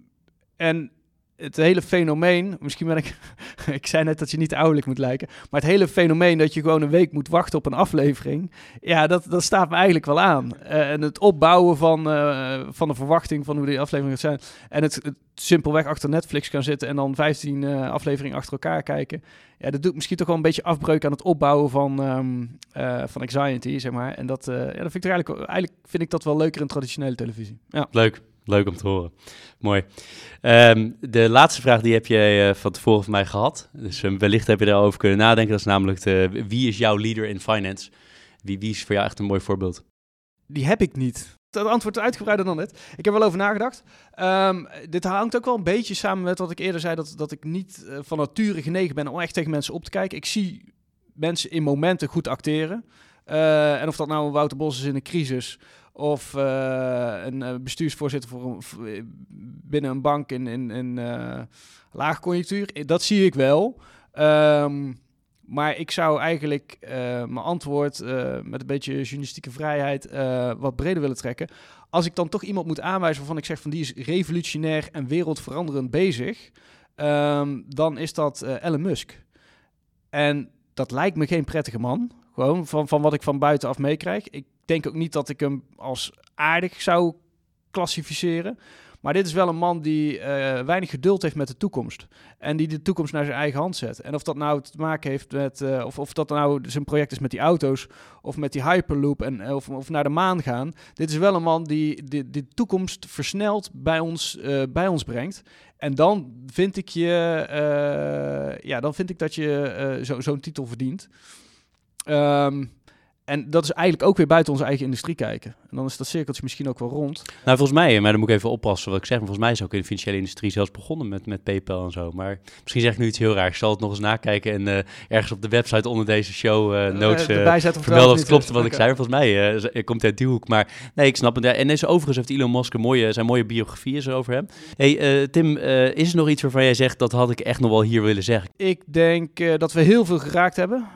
en het hele fenomeen, misschien ben ik, ik zei net dat je niet ouderlijk moet lijken, maar het hele fenomeen dat je gewoon een week moet wachten op een aflevering, ja, dat, dat staat me eigenlijk wel aan. Eh, en het opbouwen van, eh, van de verwachting van hoe die afleveringen zijn. En het, simpelweg achter Netflix gaan zitten en dan 15 eh, afleveringen achter elkaar kijken. Ja, dat doet misschien toch wel een beetje afbreuk aan het opbouwen van, eh, van anxiety, zeg maar. En dat, ja, dat vind ik eigenlijk, eigenlijk vind ik dat wel leuker in traditionele televisie. Ja. Leuk, leuk om te horen. Mooi. Ehm, de laatste vraag die heb je eh, van tevoren van mij gehad. Dus eh, wellicht heb je daarover kunnen nadenken. Dat is namelijk de, wie is jouw leader in finance? Wie, wie is voor jou echt een mooi voorbeeld? Die heb ik niet. Dat antwoord is uitgebreider dan dit. Ik heb wel over nagedacht. Ehm, dit hangt ook wel een beetje samen met wat ik eerder zei, dat, dat ik niet eh, van nature genegen ben om echt tegen mensen op te kijken. Ik zie mensen in momenten goed acteren. En of dat nou Wouter Bos is in een crisis, of eh, een eh, bestuursvoorzitter voor binnen een bank in, in, in eh, laagconjunctuur, dat zie ik wel. Ehm, maar ik zou eigenlijk mijn antwoord met een beetje journalistieke vrijheid wat breder willen trekken. Als ik dan toch iemand moet aanwijzen waarvan ik zeg van die is revolutionair en wereldveranderend bezig, ehm, dan is dat Elon Musk. En dat lijkt me geen prettige man. Gewoon van, van wat ik van buitenaf meekrijg. Ik denk ook niet dat ik hem als aardig zou klassificeren. Maar dit is wel een man die eh, weinig geduld heeft met de toekomst. En die de toekomst naar zijn eigen hand zet. En of dat nou te maken heeft met. eh, of, of dat nou zijn project is met die auto's. Of met die Hyperloop. En, eh, of, of naar de maan gaan. Dit is wel een man die de, toekomst versneld bij ons, bij ons brengt. En dan vind ik je. ja, dan vind ik dat je zo, zo'n titel verdient. Ehm, en dat is eigenlijk ook weer buiten onze eigen industrie kijken. En dan is dat cirkeltje misschien ook wel rond. Nou, volgens mij, maar dan moet ik even oppassen wat ik zeg. Maar volgens mij is ook in de financiële industrie zelfs begonnen met, met PayPal en zo. Maar misschien zeg ik nu iets heel raars. Ik zal het nog eens nakijken en eh, ergens op de website onder deze show eh, notes zetten of vermelden of het klopt wat ik zei. Volgens mij komt hij uit die hoek. Maar nee, ik snap het. En deze, overigens heeft Elon Musk een mooie, zijn mooie biografie is er over hem. hey, Tim, is er nog iets waarvan jij zegt dat had ik echt nog wel hier willen zeggen? Ik denk dat we heel veel geraakt hebben.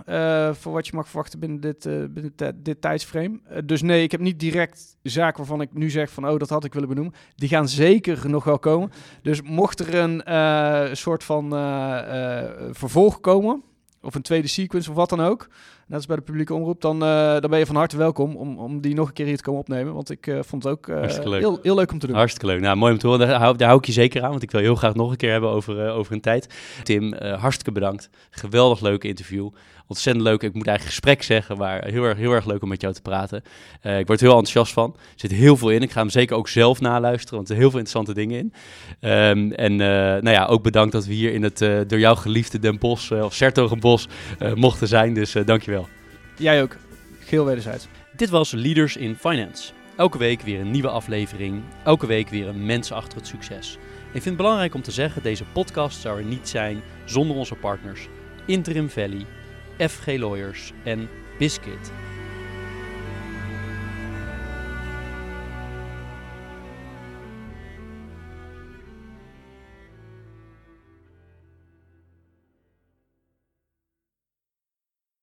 voor wat je mag verwachten binnen dit, ti- dit tijdsframe. Eh, dus nee, ik heb niet direct zaken waarvan ik nu zeg van... oh, dat had ik willen benoemen. Die gaan zeker nog wel komen. Dus mocht er een eh, soort van eh, vervolg komen... of een tweede sequence of wat dan ook... net als bij de publieke omroep... dan, dan ben je van harte welkom om, om die nog een keer hier te komen opnemen. Want ik vond het ook leuk. heel, heel leuk om te doen. Hartstikke leuk. Nou, mooi om te horen. Daar hou, daar hou ik je zeker aan, want ik wil heel graag nog een keer hebben over, over een tijd. Tim, hartstikke bedankt. Geweldig leuk interview. Ontzettend leuk. Ik moet eigenlijk gesprek zeggen, maar heel erg, heel erg leuk om met jou te praten. Eh, ik word er heel enthousiast van. Er zit heel veel in. Ik ga hem zekel ook zelf naluisteren, want er zitten heel veel interessante dingen in. Ehm, en eh, nou ja, ook bedankt dat we hier in het eh, door jou geliefde Den Bosch, of Sertogenbos, eh mochten zijn. Dus eh dankjewel. Jij ook. Geel wederzijds. Dit was Leaders in Finance. Elke week weer een nieuwe aflevering. Elke week weer een mens achter het succes. Ik vind het belangrijk om te zeggen, deze podcast zou er niet zijn zonder onze partners Interim Valley, FG Lawyers en Biscuit.